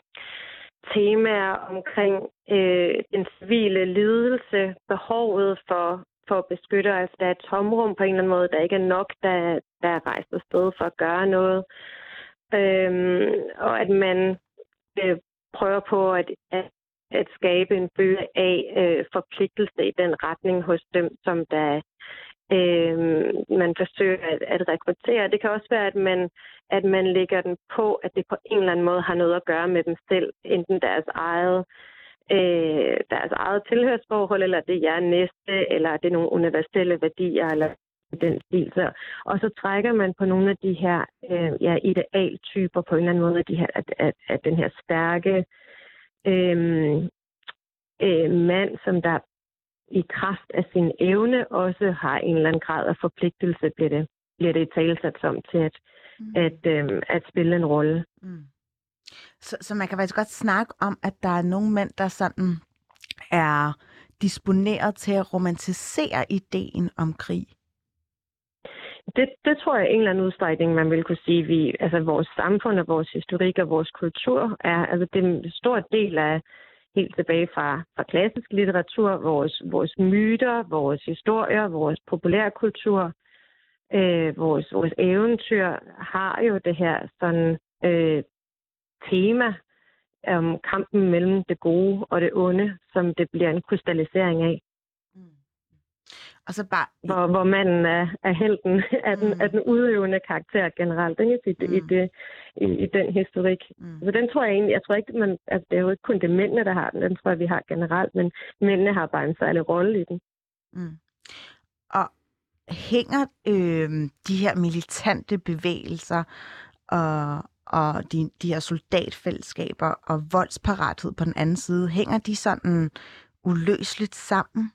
temaer omkring øh, den civile lidelse, behovet for, for at beskytte, altså der er et tomrum på en eller anden måde, der ikke er nok, der, der er rejst afsted for at gøre noget. Øhm, og at man øh, prøver på at, at, at skabe en følelse af øh, forpligtelse i den retning hos dem, som der øh, man forsøger at, at rekruttere. Det kan også være, at man, at man lægger den på, at det på en eller anden måde har noget at gøre med dem selv, enten deres eget øh, deres eget tilhørsforhold, eller det er næste, eller det er nogle universelle værdier, eller den stil. Så, og så trækker man på nogle af de her øh, ja, idealtyper på en eller anden måde, de her, at, at, at den her stærke øh, øh, mand, som der i kraft af sin evne også har en eller anden grad af forpligtelse, bliver det, bliver det talsat som til at, mm. at, øh, at spille en rolle. Mm. Så, så man kan faktisk godt snakke om, at der er nogle mænd, der sådan er disponeret til at romantisere ideen om krig. Det, det tror jeg i en eller anden udstrækning, man vil kunne sige, vi, altså vores samfund og vores historik og vores kultur er, altså det er en stor del af helt tilbage fra, fra klassisk litteratur, vores, vores myter, vores historier, vores populærkultur, øh, vores, vores eventyr har jo det her sådan øh, tema om kampen mellem det gode og det onde, som det bliver en krystallisering af. Og så bare... Hvor, hvor manden er, er helten af (laughs) den, mm. af den udøvende karakter generelt, ikke? I, mm. i, det, i, i den historik. Mm. Så den tror jeg egentlig, jeg tror ikke, man, altså, det er jo ikke kun det mændene, der har den, den tror jeg, vi har generelt, men mændene har bare en særlig rolle i den. Mm. Og hænger øh, de her militante bevægelser og, og de, de her soldatfællesskaber og voldsparathed på den anden side, hænger de sådan uløseligt sammen?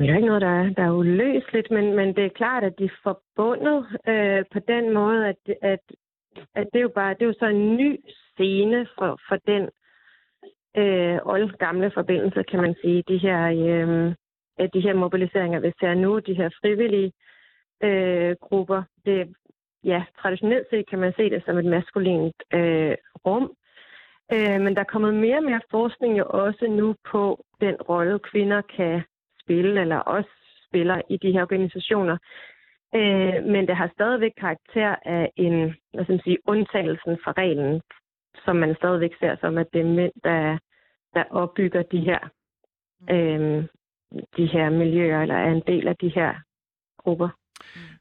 Det er ikke noget, der er, der er uløseligt, men, men det er klart, at de er forbundet øh, på den måde, at, at, at det, er jo bare, det er jo så en ny scene for, for den øh, old gamle forbindelse, kan man sige. De her, øh, de her mobiliseringer, vi ser nu, de her frivillige øh, grupper, det, ja, traditionelt set kan man se det som et maskulint øh, rum, Øh, men der er kommet mere og mere forskning jo også nu på den rolle, kvinder kan spille, eller også spiller i de her organisationer. Øh, men det har stadigvæk karakter af en, hvad skal man sige, undtagelsen fra reglen, som man stadigvæk ser som, at det er mænd, der, der opbygger de her, øh, de her miljøer, eller er en del af de her grupper.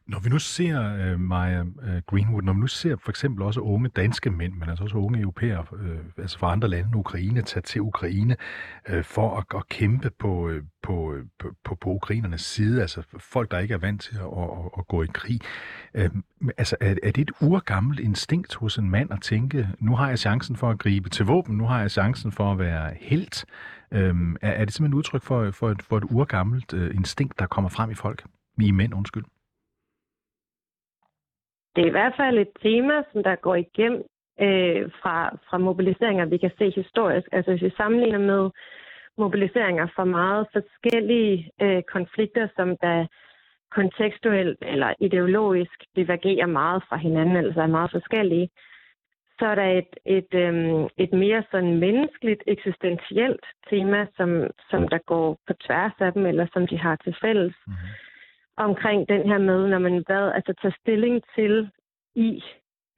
Når vi nu ser, uh, Maja øh, Greenwood, når vi nu ser for eksempel også unge danske mænd, men altså også unge europæere, uh, altså fra andre lande, Ukraine, tage til Ukraine uh, for at, at kæmpe på, uh, på, på, på, på ukrainernes side, altså folk, der ikke er vant til at, at, at gå i krig. Uh, altså er, er det et urgammelt instinkt hos en mand at tænke, nu har jeg chancen for at gribe til våben, nu har jeg chancen for at være helt. Uh, er, er det simpelthen et udtryk for, for, et, for et urgammelt uh, instinkt, der kommer frem i folk? I mænd, undskyld det er i hvert fald et tema, som der går igennem øh, fra, fra mobiliseringer, vi kan se historisk. Altså hvis vi sammenligner med mobiliseringer fra meget forskellige øh, konflikter, som der kontekstuelt eller ideologisk divergerer meget fra hinanden, altså er meget forskellige, så er der et, et, øhm, et mere sådan menneskeligt, eksistentielt tema, som, som der går på tværs af dem, eller som de har til fælles. Mm-hmm omkring den her med, når man hvad, altså tager stilling til i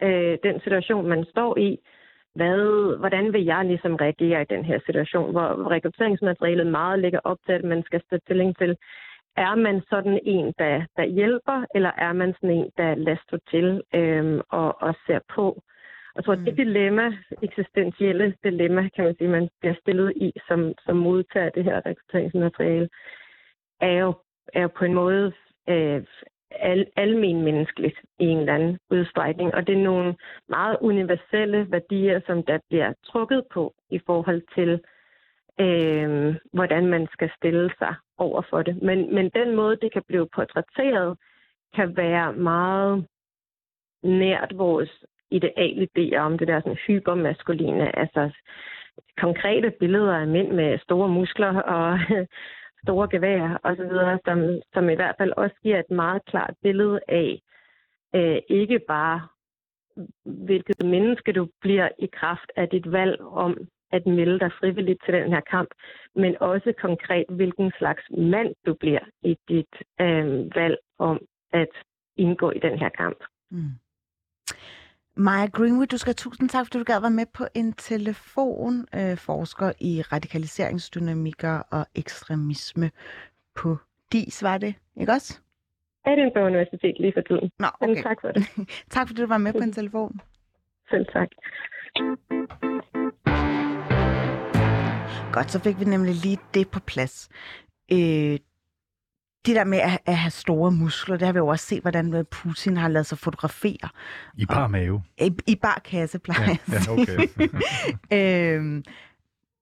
øh, den situation, man står i, hvad, hvordan vil jeg ligesom reagere i den her situation, hvor, rekrutteringsmaterialet meget ligger op til, at man skal stille stilling til, er man sådan en, der, der hjælper, eller er man sådan en, der lader stå til øh, og, og ser på? Jeg tror, mm. det dilemma, eksistentielle dilemma, kan man sige, man bliver stillet i som, som modtager det her rekrutteringsmateriale, er jo, er jo på en måde øh, al, almen menneskeligt i en eller anden udstrækning. Og det er nogle meget universelle værdier, som der bliver trukket på i forhold til, øh, hvordan man skal stille sig over for det. Men, men den måde, det kan blive portrætteret, kan være meget nært vores ideale idéer om det der sådan hypermaskuline, altså konkrete billeder af mænd med store muskler og store geværer osv., som, som i hvert fald også giver et meget klart billede af øh, ikke bare, hvilket menneske du bliver i kraft af dit valg om at melde dig frivilligt til den her kamp, men også konkret, hvilken slags mand du bliver i dit øh, valg om at indgå i den her kamp. Mm. Maja Greenwood, du skal tusind tak, fordi du gad være med på en telefon. Øh, forsker i radikaliseringsdynamikker og ekstremisme på DIS, var det, ikke også? Edinburgh Universitet lige for tiden. Nå, okay. Men tak for det. (laughs) tak fordi du var med på en telefon. Selv tak. Godt, så fik vi nemlig lige det på plads. Øh, det der med at, at have store muskler, det har vi jo også set, hvordan Putin har lavet sig fotografere. I bar mave. I, i bar kasse, plejer ja, ja, okay. (laughs) øhm,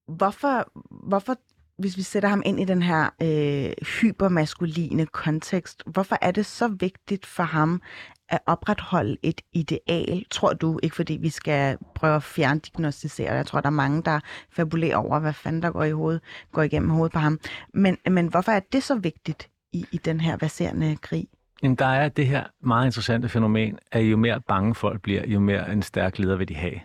hvorfor, hvorfor, hvis vi sætter ham ind i den her øh, hypermaskuline kontekst, hvorfor er det så vigtigt for ham at opretholde et ideal, tror du, ikke fordi vi skal prøve at fjerndiagnostisere Jeg tror, der er mange, der fabulerer over, hvad fanden der går, i hovedet, går igennem hovedet på ham. Men, men hvorfor er det så vigtigt i, i den her baserende krig? Jamen, der er det her meget interessante fænomen, at jo mere bange folk bliver, jo mere en stærk leder vil de have.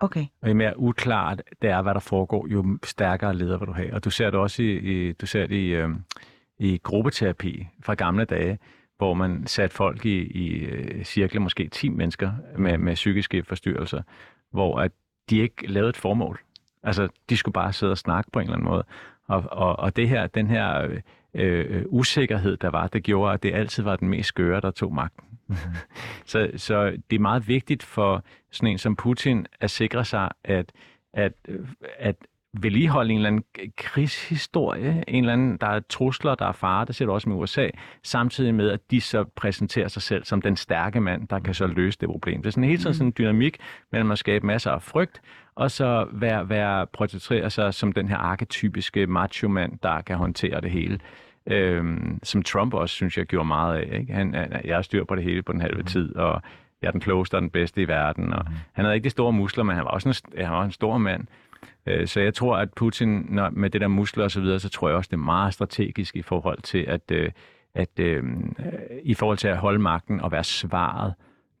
Okay. Og jo mere uklart det er, hvad der foregår, jo stærkere leder vil du have. Og du ser det også i, i du ser det i, øh, i gruppeterapi fra gamle dage, hvor man satte folk i, i øh, cirkler, måske 10 mennesker med, med psykiske forstyrrelser, hvor at de ikke lavede et formål. Altså, de skulle bare sidde og snakke på en eller anden måde. Og, og, og det her, den her øh, øh, usikkerhed, der var, det gjorde, at det altid var den mest skøre, der tog magten. (laughs) så, så det er meget vigtigt for sådan en som Putin at sikre sig, at, at, at vedligeholde en eller anden krigshistorie, en eller anden, der er trusler, der er fare, det ser du også med USA, samtidig med, at de så præsenterer sig selv som den stærke mand, der kan så løse det problem. Det er sådan hele tiden sådan en dynamik mellem at skabe masser af frygt, og så være, være portrættere sig som den her arketypiske macho-mand, der kan håndtere det hele. Øhm, som Trump også, synes jeg, gjorde meget af. Ikke? Han, jeg har styr på det hele på den halve tid, og jeg er den klogeste og den bedste i verden. Og han havde ikke de store muskler, men han var også en, han var en stor mand. Øh, så jeg tror, at Putin når, med det der muskler og så videre, så tror jeg også, det er meget strategisk i forhold til at, øh, at, at i forhold til at holde magten og være svaret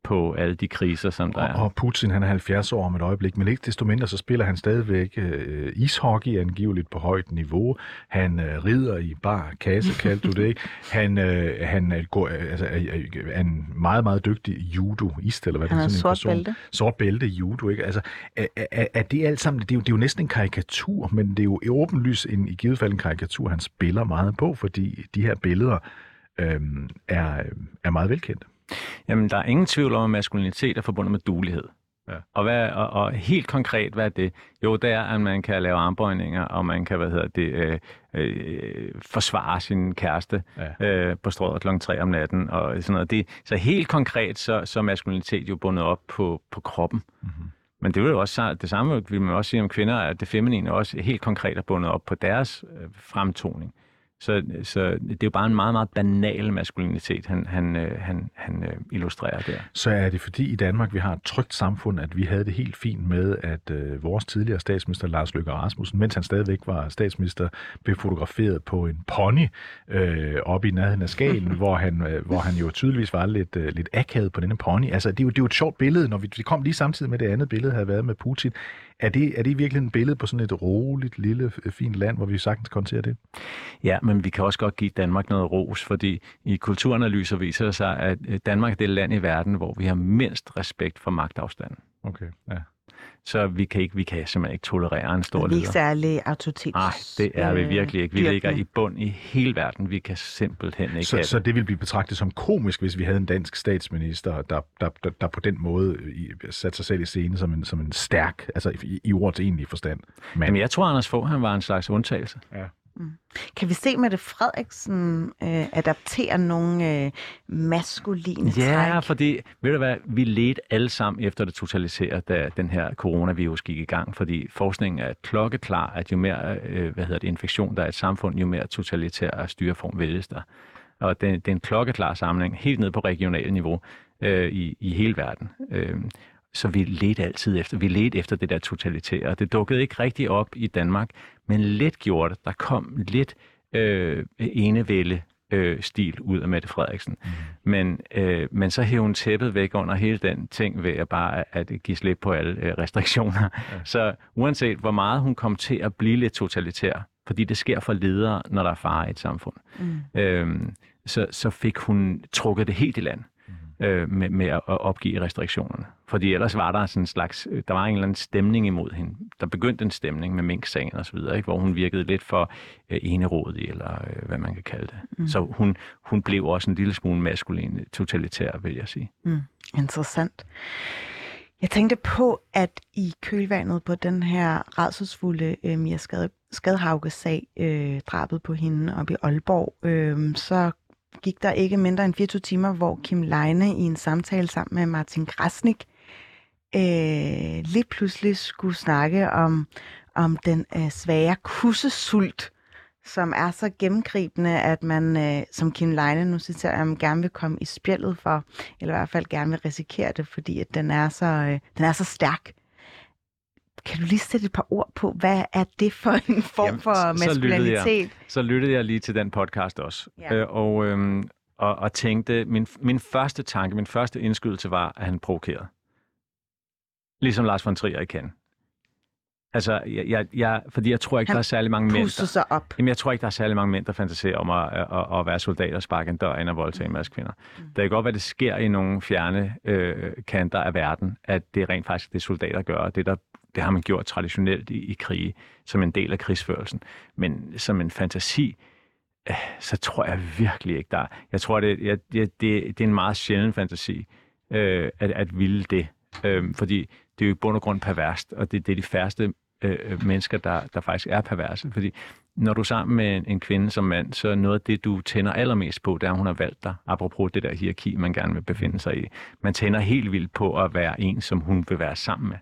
på alle de kriser, som der Og, er. og Putin, han er 70 år om et øjeblik, men ikke desto mindre, så spiller han stadigvæk øh, ishockey angiveligt på højt niveau. Han øh, rider i bar kasse, (laughs) kaldte du det ikke? Han, øh, han er, går, altså, er, er, er en meget, meget dygtig judoist, eller hvad Han det har sådan en person. bælte. Sort bælte i judo, ikke? Altså, er, er, er det alt sammen, det er, jo, det er jo næsten en karikatur, men det er jo i åbenlys en, i givet fald en karikatur, han spiller meget på, fordi de her billeder øh, er, er meget velkendte. Jamen, der er ingen tvivl om, at maskulinitet er forbundet med dulighed. Ja. Og, hvad, og, og helt konkret, hvad er det? Jo, det er, at man kan lave armbøjninger, og man kan, hvad hedder det, øh, øh, forsvare sin kæreste Ja. øh, på strøget kl. 3 om natten, og sådan noget. Det, så helt konkret, så, så er maskulinitet jo bundet op på, på kroppen. Mm-hmm. Men det vil jo også det samme vil man også sige om kvinder, at det feminine også helt konkret er bundet op på deres øh, fremtoning. Så, så det er jo bare en meget, meget banal maskulinitet, han, han, øh, han, han øh, illustrerer der. så er det fordi i Danmark, vi har et trygt samfund, at vi havde det helt fint med, at øh, vores tidligere statsminister Lars Løkke Rasmussen, mens han stadigvæk var statsminister, blev fotograferet på en pony øh, oppe i nærheden af Skagen, (laughs) hvor, han, øh, hvor han jo tydeligvis var lidt, øh, lidt akavet på denne pony. Altså, det er, jo, det er jo et sjovt billede, når vi, vi kom lige samtidig med det andet billede, havde været med Putin. Er det, er det virkelig et billede på sådan et roligt, lille, fint land, hvor vi sagtens kan håndtere det? Ja, men vi kan også godt give Danmark noget ros, fordi i kulturanalyser viser det sig, at øh, Danmark er det land i verden, hvor vi har mindst respekt for magtafstanden. Okay, ja. Så vi kan, ikke, vi kan simpelthen ikke tolerere en stor Vi er ikke leder. særlig autoritet. Nej, det er vi øh, virkelig ikke. Vi dyrkende. ligger i bund i hele verden. Vi kan simpelthen ikke Så, have så det. det vil blive betragtet som komisk, hvis vi havde en dansk statsminister, der, der, der, der på den måde i, satte sig selv i scene som en, som en stærk, altså i, i ordets egentlige forstand. Men, Jamen, jeg tror, Anders Fogh, han var en slags undtagelse. Kan vi se Mette Frederiksen øh, adaptere nogle øh, maskuline Ja, træk? fordi, ved du hvad, vi ledte alle sammen efter det totalitære, da den her coronavirus gik i gang, fordi forskningen er klokkeklar, at jo mere øh, hvad hedder det, infektion der er i et samfund, jo mere totalitær styreform vælges der. Og det, det er en klokkeklar samling, helt ned på regional niveau øh, i, i hele verden. Øh, så vi ledte altid efter, vi ledte efter det der totalitære. Det dukkede ikke rigtig op i Danmark, men lidt gjorde det. Der kom lidt øh, enevælde øh, stil ud af Mette Frederiksen. Mm. Men, øh, men så hævde hun tæppet væk under hele den ting ved at bare at give slip på alle øh, restriktioner. Ja. (laughs) Så uanset hvor meget hun kom til at blive lidt totalitær, fordi det sker for ledere, når der er fare i et samfund, mm. øh, så, så fik hun trukket det helt i land øh, med, med at opgive restriktionerne. Fordi ellers var der sådan en slags, øh, der var en eller anden stemning imod hende. Der begyndte en stemning med Mink-sagen og så videre, ikke? hvor hun virkede lidt for øh, enerådig, eller øh, hvad man kan kalde det. Mm. Så hun, hun blev også en lille smule maskulin, totalitær, vil jeg sige. Mm, interessant. Jeg tænkte på, at i kølvandet på den her redselsfulde øh, Mia Skade, Skadhauge-sag, øh, drabet på hende op i Aalborg, øh, så gik der ikke mindre end 24 timer, hvor Kim Leine i en samtale sammen med Martin Krasnik øh, lige pludselig skulle snakke om, om den øh, svære kussesult, som er så gennemgribende, at man, øh, som Kim Leine nu citerer, jeg, gerne vil komme i spjældet for, eller i hvert fald gerne vil risikere det, fordi at den, er så, øh, den er så stærk. Kan du lige sætte et par ord på, hvad er det for en form Jamen, for så- så lyttede jeg. maskulinitet? Så lyttede jeg lige til den podcast også, Ja. øh, og, øh, og, og tænkte, min, min første tanke, min første indskydelse var, at han provokerede. Ligesom Lars von Trier i Cannes. Altså, jeg, jeg, jeg, fordi jeg tror ikke, Han der er særlig mange mænd, der, sig op. Jamen, jeg tror ikke, der er særlig mange mænd, der fantaserer om at, at, at være soldat og sparke en dør ind og voldtage en masse kvinder. Mm. Det kan godt være, det sker i nogle fjerne øh, kanter af verden, at det er rent faktisk det, soldater gør, og det, der, det har man gjort traditionelt i, i krige, som en del af krigsførelsen. Men som en fantasi, øh, så tror jeg virkelig ikke, der er. Jeg tror, det, jeg, det, det, det er en meget sjælden fantasi, øh, at, at ville det. Øh, fordi det er jo i bund og grund perverst, og det, det er de færreste øh, øh, mennesker, der, der faktisk er perverse. Fordi når du er sammen med en, en kvinde som mand, så er noget af det, du tænder allermest på, det er, at hun har valgt dig. Apropos det der hierarki, man gerne vil befinde sig i. Man tænder helt vildt på at være en, som hun vil være sammen med.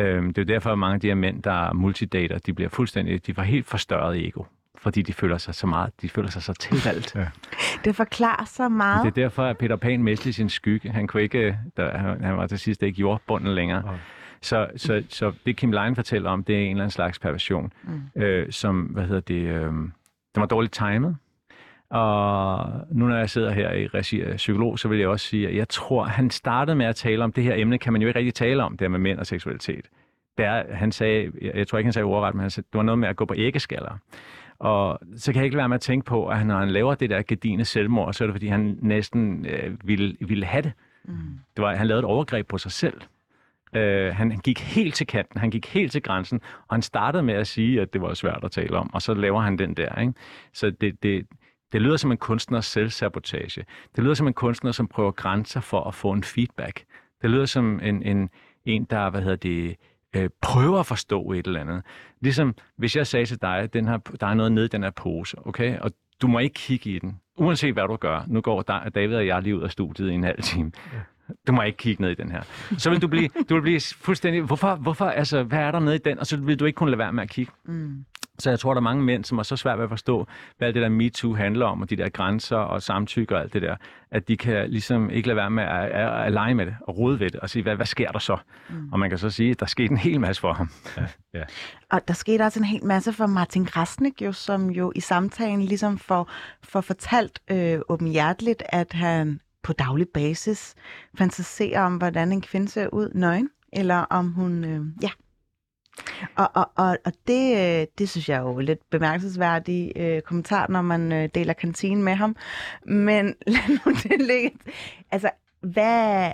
Øh, det er jo derfor, at mange af de her mænd, der er multidater, de bliver fuldstændig, de får helt forstørret ego. Fordi de føler sig så meget, de føler sig så tilvalgt. Ja. Det forklarer så meget. Det er derfor, at Peter Pan mistede sin skygge. Han, kunne ikke, der, han var til sidst ikke jordbunden længere. Nej. Så, så, så det Kim Leine fortæller om, det er en eller anden slags perversion, mm. øh, som, hvad hedder det, øh, den var dårligt timet. Og nu når jeg sidder her i regi af psykolog, så vil jeg også sige, at jeg tror, han startede med at tale om det her emne, kan man jo ikke rigtig tale om, det her med mænd og seksualitet. Det er, han sagde, jeg tror ikke, han sagde ordret, men han sagde, det var noget med at gå på æggeskaller. Og så kan jeg ikke være med at tænke på, at når han laver det der gedine selvmord, så er det fordi, han næsten øh, ville, ville have det. Mm. det var, han lavede et overgreb på sig selv. Øh, han, han gik helt til kanten, han gik helt til grænsen, og han startede med at sige, at det var svært at tale om, og så laver han den der. Ikke? Så det, det, det lyder som en kunstners selvsabotage. Det lyder som en kunstner, som prøver grænser for at få en feedback. Det lyder som en, en, en der, hvad hedder det, øh, prøver at forstå et eller andet. Ligesom hvis jeg sagde til dig, den her, der er noget nede i den her pose, okay? Og du må ikke kigge i den. Uanset hvad du gør. Nu går David og jeg lige ud af studiet i en halv time. Du må ikke kigge ned i den her. Så vil du blive, du vil blive fuldstændig... Hvorfor, hvorfor, altså, hvad er der nede i den? Og så vil du ikke kunne lade være med at kigge. Mm. Så jeg tror, der er mange mænd, som er så svært ved at forstå, hvad det der MeToo handler om, og de der grænser og samtykke og alt det der, at de kan ligesom ikke lade være med at, at, at lege med det og rode ved det og sige, hvad, hvad sker der så? Mm. Og man kan så sige, at der skete en hel masse for ham. Ja, ja. Og der skete også en hel masse for Martin Krasnik, jo, som jo i samtalen ligesom får, får fortalt øh, åbenhjerteligt, at han på daglig basis fantaserer om, hvordan en kvinde ser ud nøgen, eller om hun, øh, ja, og, og, og, og det, øh, det synes jeg er jo lidt bemærkelsesværdig øh, kommentar, når man øh, deler kantinen med ham. Men (laughs) lad nu det ligge. Altså, hvad,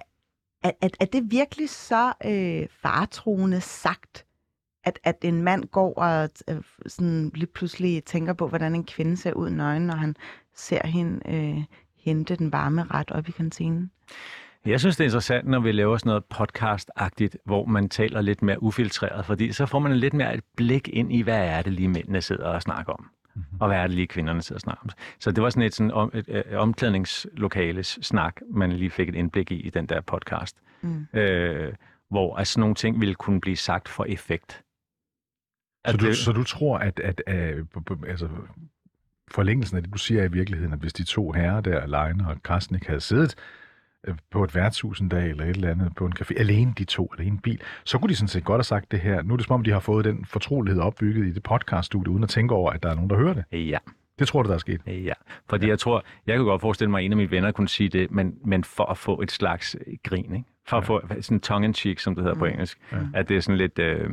er, er, er det virkelig så øh, faretroende sagt, at, at en mand går og øh, sådan lige pludselig tænker på, hvordan en kvinde ser ud nøgen, når han ser hende øh, hente den varme ret op i kantinen? Jeg synes, det er interessant, når vi laver sådan noget podcast-agtigt, hvor man taler lidt mere ufiltreret, fordi så får man lidt mere et blik ind i, hvad er det lige mændene sidder og snakker om, mm-hmm. og hvad er det lige kvinderne sidder og snakker om. Så det var sådan et, sådan om, et, et, et omklædningslokales snak, man lige fik et indblik i i den der podcast, mm. øh, hvor altså, sådan nogle ting ville kunne blive sagt for effekt. Så du, det, så du tror, at, at, at altså, forlængelsen af det, du siger i virkeligheden, at hvis de to herrer der, Leine og Krasnik, havde siddet Øh, på et værtshus en dag, eller et eller andet på en café, alene de to, eller en bil, så kunne de sådan set godt have sagt det her. Nu er det som om, de har fået den fortrolighed opbygget i det podcaststudie, uden at tænke over, at der er nogen, der hører det. Ja. Det tror du, der er sket? Ja, fordi ja. jeg tror, jeg kunne godt forestille mig, at en af mine venner kunne sige det, men, men for at få et slags grin, ikke? For ja. at få sådan tongue-in-cheek, som det hedder mm. på engelsk. Ja. At det er sådan lidt... Øh,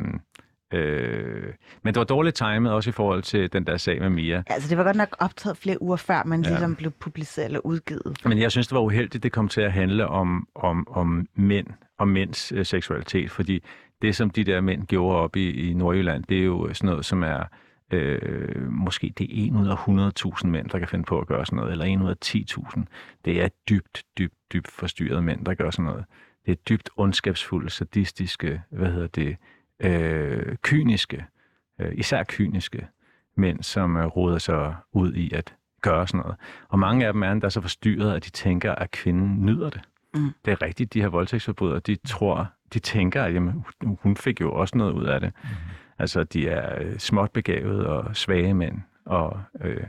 Øh, men det var dårligt timet også i forhold til den der sag med Mia. Altså det var godt nok optaget flere uger før, man ja. ligesom blev publiceret eller udgivet. Men jeg synes, det var uheldigt, det kom til at handle om, om, om mænd og mænds øh, seksualitet, fordi det, som de der mænd gjorde op i, i Nordjylland, det er jo sådan noget, som er øh, måske det er en ud af 100.000 mænd, der kan finde på at gøre sådan noget, eller en ud af 10.000. Det er dybt, dybt, dybt forstyrrede mænd, der gør sådan noget. Det er dybt ondskabsfulde, sadistiske, hvad hedder det, øh, kyniske, øh, især kyniske mænd, som øh, råder sig ud i at gøre sådan noget. Og mange af dem er der så forstyrret, at de tænker, at kvinden nyder det. Mm. Det er rigtigt, de her voldtægtsforbrydere, de tror, de tænker, at jamen, hun fik jo også noget ud af det. Mm. Altså, de er øh, småt begavet og svage mænd, og øh,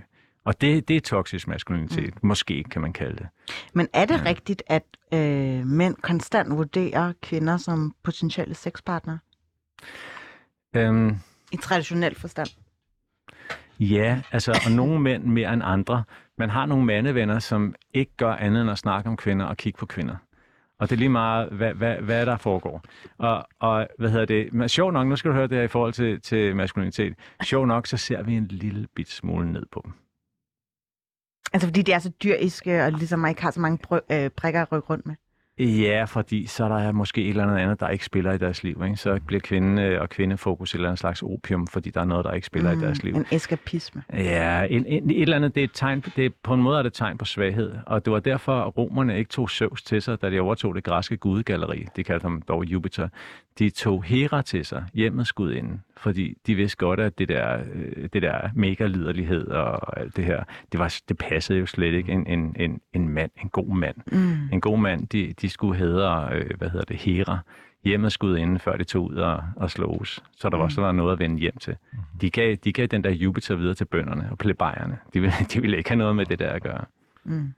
og det, det er toksisk maskulinitet, mm. måske kan man kalde det. Men er det ja. rigtigt, at øh, mænd konstant vurderer kvinder som potentielle sexpartnere? Øhm, I traditionel forstand? Ja, altså, og nogle mænd mere end andre. Man har nogle mandevenner, som ikke gør andet end at snakke om kvinder og kigge på kvinder. Og det er lige meget, hvad, hvad, hvad der foregår. Og, og hvad hedder det? Men sjov nok, nu skal du høre det her i forhold til, til maskulinitet. Sjov nok, så ser vi en lille bit smule ned på dem. Altså fordi de er så dyriske, og ligesom ikke har så mange br- øh, prikker at rykke rundt med? Ja, fordi så er der måske et eller andet, der ikke spiller i deres liv. Ikke? Så bliver kvinde øh, og kvindefokus et eller andet slags opium, fordi der er noget, der ikke spiller mm, i deres liv. En eskapisme. Ja, en, en, et eller andet, det er et tegn, det er, på en måde er det et tegn på svaghed. Og det var derfor, at romerne ikke tog Zeus til sig, da de overtog det græske gudegalleri. De kaldte ham dog Jupiter. De tog Hera til sig, hjemmets gudinde, fordi de vidste godt, at det der, øh, det der mega liderlighed og alt det her, det, var, det passede jo slet ikke en, en, en, en mand, en god mand. Mm. En god mand, de, de skulle hedre, øh, hvad hedder det, Hera, hjemmets gudinde, før de tog ud og, og slås. Så der var mm. så der noget at vende hjem til. Mm. De gav, de gav den der Jupiter videre til bønderne og plebejerne. De ville, de ville ikke have noget med det der at gøre. Mm.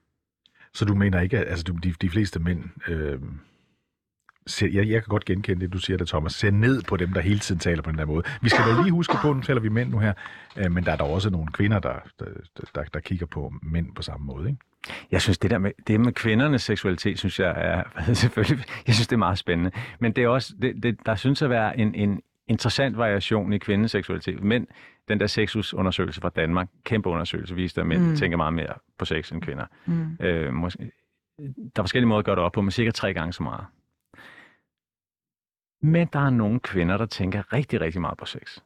Så du mener ikke, at altså, de, de fleste mænd... Øh jeg, jeg kan godt genkende det, du siger der, Thomas. Se ned på dem, der hele tiden taler på den der måde. Vi skal da lige huske på, nu taler vi mænd nu her, øh, men der er der også nogle kvinder, der, der, der, der kigger på mænd på samme måde, ikke? Jeg synes, det der med, det med kvindernes seksualitet, synes jeg er (laughs) selvfølgelig, jeg synes, det er meget spændende. Men det er også, det, det, der synes at være en, en interessant variation i kvindens seksualitet. Men den der sexusundersøgelse fra Danmark, kæmpe undersøgelse, viste, at mænd mm. tænker meget mere på sex end kvinder. Mm. Øh, måske, der er forskellige måder at gøre det op på, men cirka tre gange så meget. Men der er nogle kvinder, der tænker rigtig, rigtig meget på sex.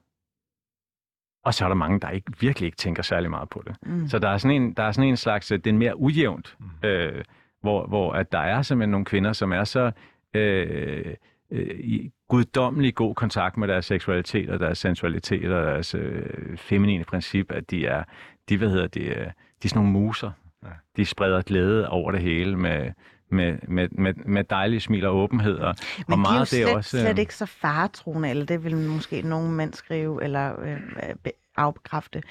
Og så er der mange, der ikke virkelig ikke tænker særlig meget på det. Mm. Så der er sådan en, der er sådan en slags, det er mere ujævnt, mm. øh, hvor, hvor at der er simpelthen nogle kvinder, som er så øh, øh, i guddommelig god kontakt med deres seksualitet og deres sensualitet og deres øh, feminine princip, at de er, de, hvad hedder det, de er sådan nogle muser. Ja. De spreder glæde over det hele med, med, med, med, med dejlige smil og åbenhed. Og, Men og meget de er jo slet, det også, slet ikke så faretroende, eller det vil måske nogle mænd skrive, eller øh, afkræfte.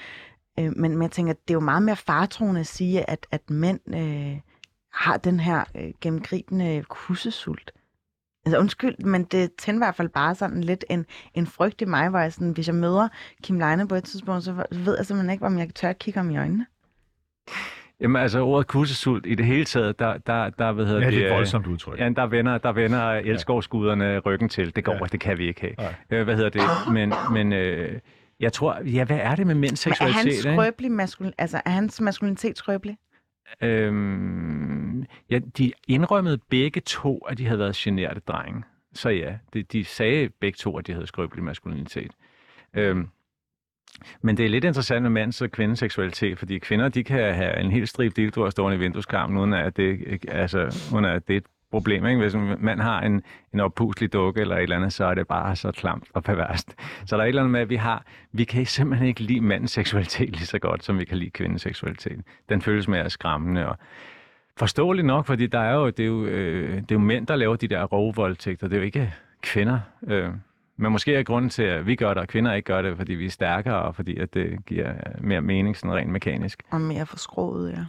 Øh, men, men jeg tænker, det er jo meget mere faretroende at sige, at, at mænd øh, har den her øh, gennemgribende kussesult. Altså undskyld, men det tænder i hvert fald bare sådan lidt en, en frygt i mig, hvor jeg sådan, hvis jeg møder Kim Leine på et tidspunkt, så ved jeg simpelthen ikke, om jeg tør at kigge ham i øjnene. Jamen altså ordet kussesult i det hele taget, der, der, der hvad hedder Ja, det er et øh, voldsomt udtryk. Ja, der vender, der vender elskovsguderne ryggen til. Det går, Ja. det kan vi ikke have. Nej. Øh, hvad hedder det? Men, men øh, jeg tror, ja, hvad er det med mænds Men er han seksualitet? skrøbelig maskulin, altså er hans maskulinitet skrøbelig? Øhm, ja, de indrømmede begge to, at de havde været generte drenge. Så ja, de, de sagde begge to, at de havde skrøbelig maskulinitet. Øhm, men det er lidt interessant med mands og kvindes seksualitet, fordi kvinder, de kan have en helt strip dildoer stående i vindueskarmen, uden at det, altså, uden at det er et problem. Ikke? Hvis en mand har en, en oppuslig dukke eller et eller andet, så er det bare så klamt og perverst. Så der er et eller andet med, at vi har, vi kan simpelthen ikke lide mandens seksualitet lige så godt, som vi kan lide kvindens seksualitet. Den føles mere skræmmende og forståeligt nok, fordi der er jo, det, er jo, øh, det er jo mænd, der laver de der rovvoldtægter. Det er jo ikke kvinder. Øh, men måske er grunden til, at vi gør det, og kvinder ikke gør det, fordi vi er stærkere, og fordi at det giver mere mening sådan rent mekanisk. Og mere forskroet, ja.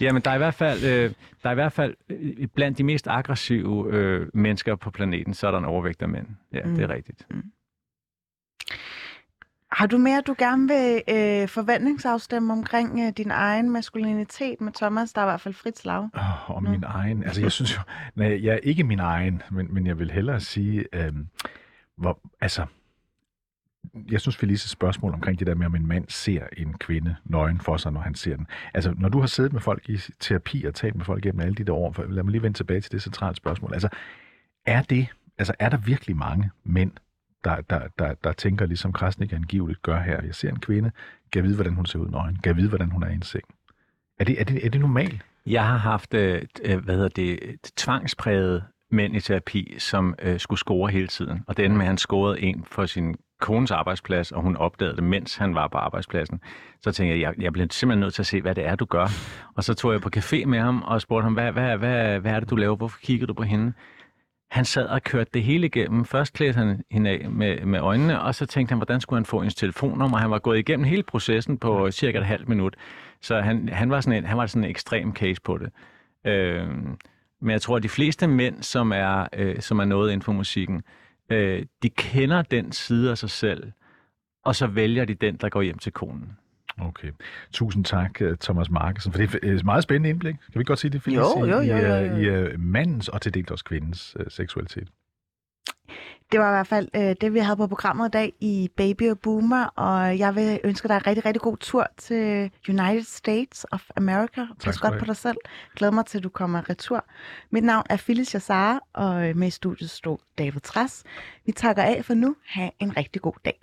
Jamen, der er i hvert fald, øh, der er i hvert fald øh, blandt de mest aggressive øh, mennesker på planeten, så er der en overvægt af mænd. Ja, mm. det er rigtigt. Har du mere, du gerne vil øh, forventningsafstemme omkring øh, din egen maskulinitet med Thomas? Der er i hvert fald frit slag. Oh, om min egen. Altså, jeg synes jo, nej, jeg er ikke min egen, men, men jeg vil hellere sige, øhm, hvor, altså, jeg synes, Felices spørgsmål omkring det der med, om en mand ser en kvinde nøgen for sig, når han ser den. Altså, når du har siddet med folk i terapi og talt med folk gennem alle de der år, for, lad mig lige vende tilbage til det centrale spørgsmål. Altså, er det, altså, er der virkelig mange mænd, der, der, der, der tænker, ligesom Krasnik angiveligt gør her, jeg ser en kvinde, kan jeg vide, hvordan hun ser ud nøgen, kan jeg vide, hvordan hun er i en seng. Er det, er det, er det normalt? Jeg har haft, øh, øh hvad hedder det, tvangspræget mænd i terapi, som øh, skulle score hele tiden. Og det endte med, at han scorede en for sin kones arbejdsplads, og hun opdagede det, mens han var på arbejdspladsen. Så tænkte jeg, jeg, jeg bliver simpelthen nødt til at se, hvad det er, du gør. Og så tog jeg på café med ham og spurgte ham, hvad, hvad, hvad, hvad er det, du laver? Hvorfor kigger du på hende? Han sad og kørte det hele igennem. Først klædte han hende af med, med øjnene, og så tænkte han, hvordan skulle han få hendes telefonnummer? Han var gået igennem hele processen på cirka et halvt minut. Så han, han, var, sådan en, han var sådan en ekstrem case på det. Øh, men jeg tror, at de fleste mænd, som er, øh, som er noget inden for musikken, øh, de kender den side af sig selv, og så vælger de den, der går hjem til konen. Okay. Tusind tak, øh, Thomas Markesen, for det er et meget spændende indblik. Kan vi godt sige det, Felice, Jo, jo, i, jo, i, jo, øh, jo. i uh, mandens og til dels også kvindens uh, seksualitet? Det var i hvert fald øh, det, vi havde på programmet i dag i Baby og Boomer, og jeg vil ønske dig en rigtig, rigtig god tur til United States of America. Pas godt på dig selv. Glæder mig til, at du kommer retur. Mit navn er Phyllis Jassar, og med i studiet stod David Træs. Vi takker af for nu. Ha' en rigtig god dag.